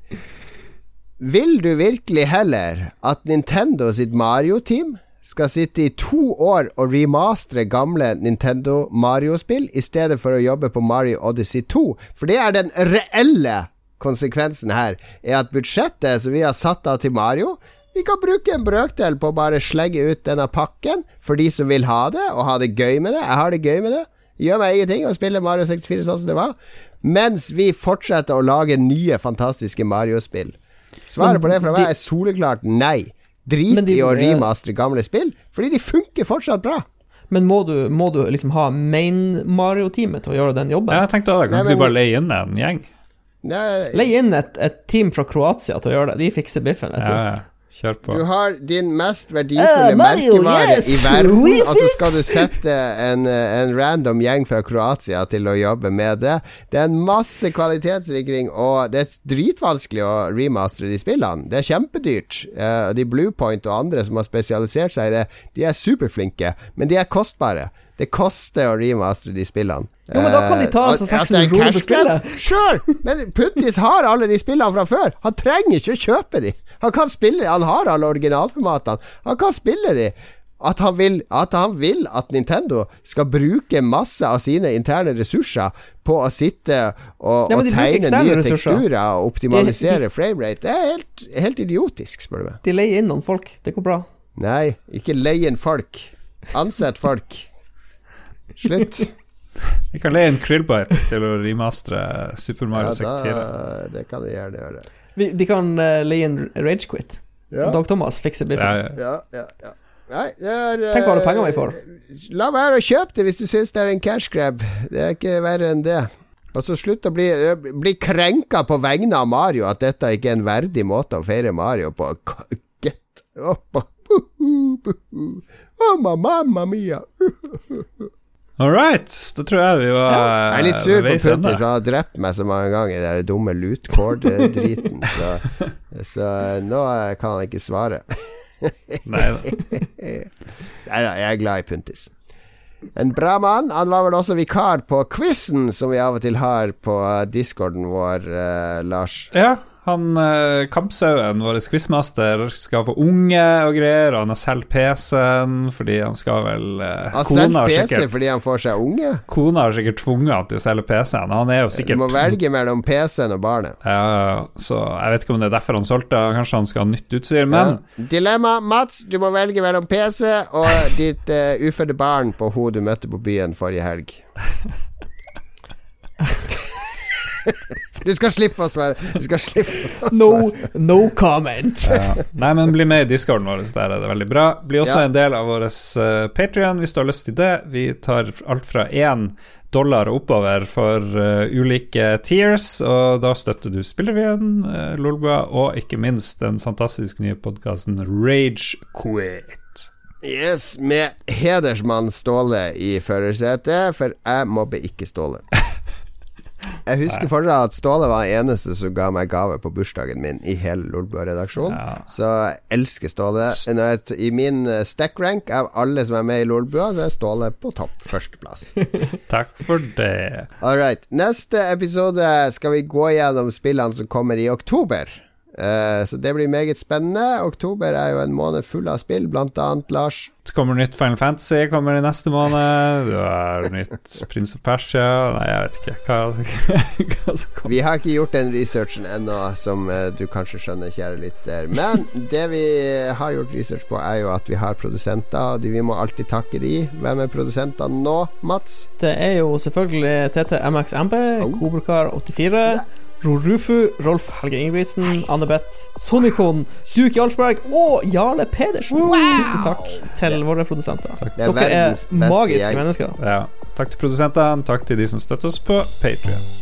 vil du virkelig heller at Nintendo sitt Mario-team skal sitte i to år og remastre gamle Nintendo Mario-spill i stedet for å jobbe på Mario Odyssey 2? For det er den reelle konsekvensen her, er at budsjettet som vi har satt av til Mario, Vi kan bruke en brøkdel på å bare slegge ut denne pakken for de som vil ha det, og ha det gøy med det. Jeg har det gøy med det. Gjør meg ingenting å spille Mario 64 sånn som det var. Mens vi fortsetter å lage nye, fantastiske Mario-spill. Svaret på det fra meg er soleklart nei. Drit de- i å remastre gamle spill, fordi de funker fortsatt bra. Men må du, må du liksom ha main Mario-teamet til å gjøre den jobben? Jeg tenkte da, kan du bare leie inn en gjeng? Nei, Leie inn et, et team fra Kroatia til å gjøre det. De fikser biffen, vet Ja, du. ja. Kjør på. Du har din mest verdifulle uh, Mario, merkevare yes! i verden, og så skal du sette en, eh, en random gjeng fra Kroatia til å jobbe med det. Det er en masse kvalitetssikring, og det er dritvanskelig å remastre de spillene. Det er kjempedyrt. Uh, De Bluepoint og andre som har spesialisert seg i det, de er superflinke, men de er kostbare. Det koster å remastre de spillene. Jo, men da kan de ta Eh, at- 600 at det er kroner på spillet. Sure, men Puttis har alle de spillene fra før. Han trenger ikke å kjøpe de. Han kan spille Han har alle originalformatene. Han kan spille de. At han, vil, at han vil at Nintendo skal bruke masse av sine interne ressurser på å sitte og, Ja, og tegne nye ressurser. teksturer og optimalisere framerate. Det er helt, helt idiotisk, spør du meg. De leier inn noen folk. Det går bra. Nei, ikke leie inn folk. Ansett folk. Slutt. Vi kan leie en Krillbite til å remastre Super Mario 64. da, det kan de gjerne gjøre. Vi, de kan uh, leie en Ragequit. Ja. Dag Thomas fikser biffen. Ja, ja. Ja, ja, ja. Nei, det er Tenk hva alle penger vi for. får. La være å kjøpe det hvis du syns det er en cash grab. Det er ikke verre enn det. Og så slutt å bli, bli krenka på vegne av Mario, at dette ikke er en verdig måte å feire Mario på. Get up Oh, mamma mia. All right, da tror jeg vi var Jeg er litt sur på veis for han har drept meg så mange ganger i den dumme loot cord-driten. Så, så nå kan han ikke svare. Nei da, jeg er glad i Puntis. En bra mann. Han var vel også vikar på quizen som vi av og til har på discorden vår, eh, Lars. Ja, han eh, Kampsauen, vår quizmaster, skal få unge og greier, og han har solgt PC-en fordi han skal vel eh, Han selger PC sikkert fordi han får seg unge. Kona har sikkert tvunget han til å selge PC-en. Han er jo Du må velge mellom PC-en og barnet. Ja, så jeg vet ikke om det er derfor han solgte. Kanskje han skal ha nytt utstyr, men Ja. Dilemma, Mats. Du må velge mellom PC og ditt eh, ufødte barn på hun du møtte på byen forrige helg. Du skal slippe å svare. Du skal slippe å No, svare. no comment. ja. Nei, men bli med i discorden vår, der er det veldig bra. Bli også Ja. en del av vår uh, Patrion hvis du har lyst til det. Vi tar alt fra én dollar oppover for eh, ulike tiers, og da støtter du Spillrevyen, uh, Lolbua, og ikke minst den fantastisk nye podkasten Rage Quit. Yes, med hedersmann Ståle i førersetet, for jeg mobber ikke Ståle. Jeg husker fortsatt at Ståle var den eneste som ga meg gave på bursdagen min i hele Lolbua-redaksjonen. Ja. Så jeg elsker Ståle. Jeg I min eh, stack rank av alle som er med i Lolbua, så er Ståle på topp. Førsteplass. Takk for det. All right. Neste episode skal vi gå gjennom spillene som kommer i oktober. Eh, så det blir meget spennende. Oktober er jo en måned full av spill, blant annet Lars. Det kommer nytt Final Fantasy kommer i neste måned. Det er nytt Prins of Persia Nei, jeg vet ikke hva, hva som kommer. Vi har ikke gjort den researchen ennå, som eh, du kanskje skjønner, kjære lytter. Men det vi har gjort research på, er jo at vi har produsenter, og vi må alltid takke de. Hvem er produsentene nå, Mats? Det er jo selvfølgelig TT MXMB, Oh. Kobrakar84, Rorufu, Rolf Helge Ingebrigtsen, Anne-Beth, Sonikon, Duke Jarlsberg og Jarle Pedersen. Tusen takk til våre produsenter. Det er Dere er er magiske mennesker. Ja. Takk til produsentene, takk til de som støtter oss på Patrion.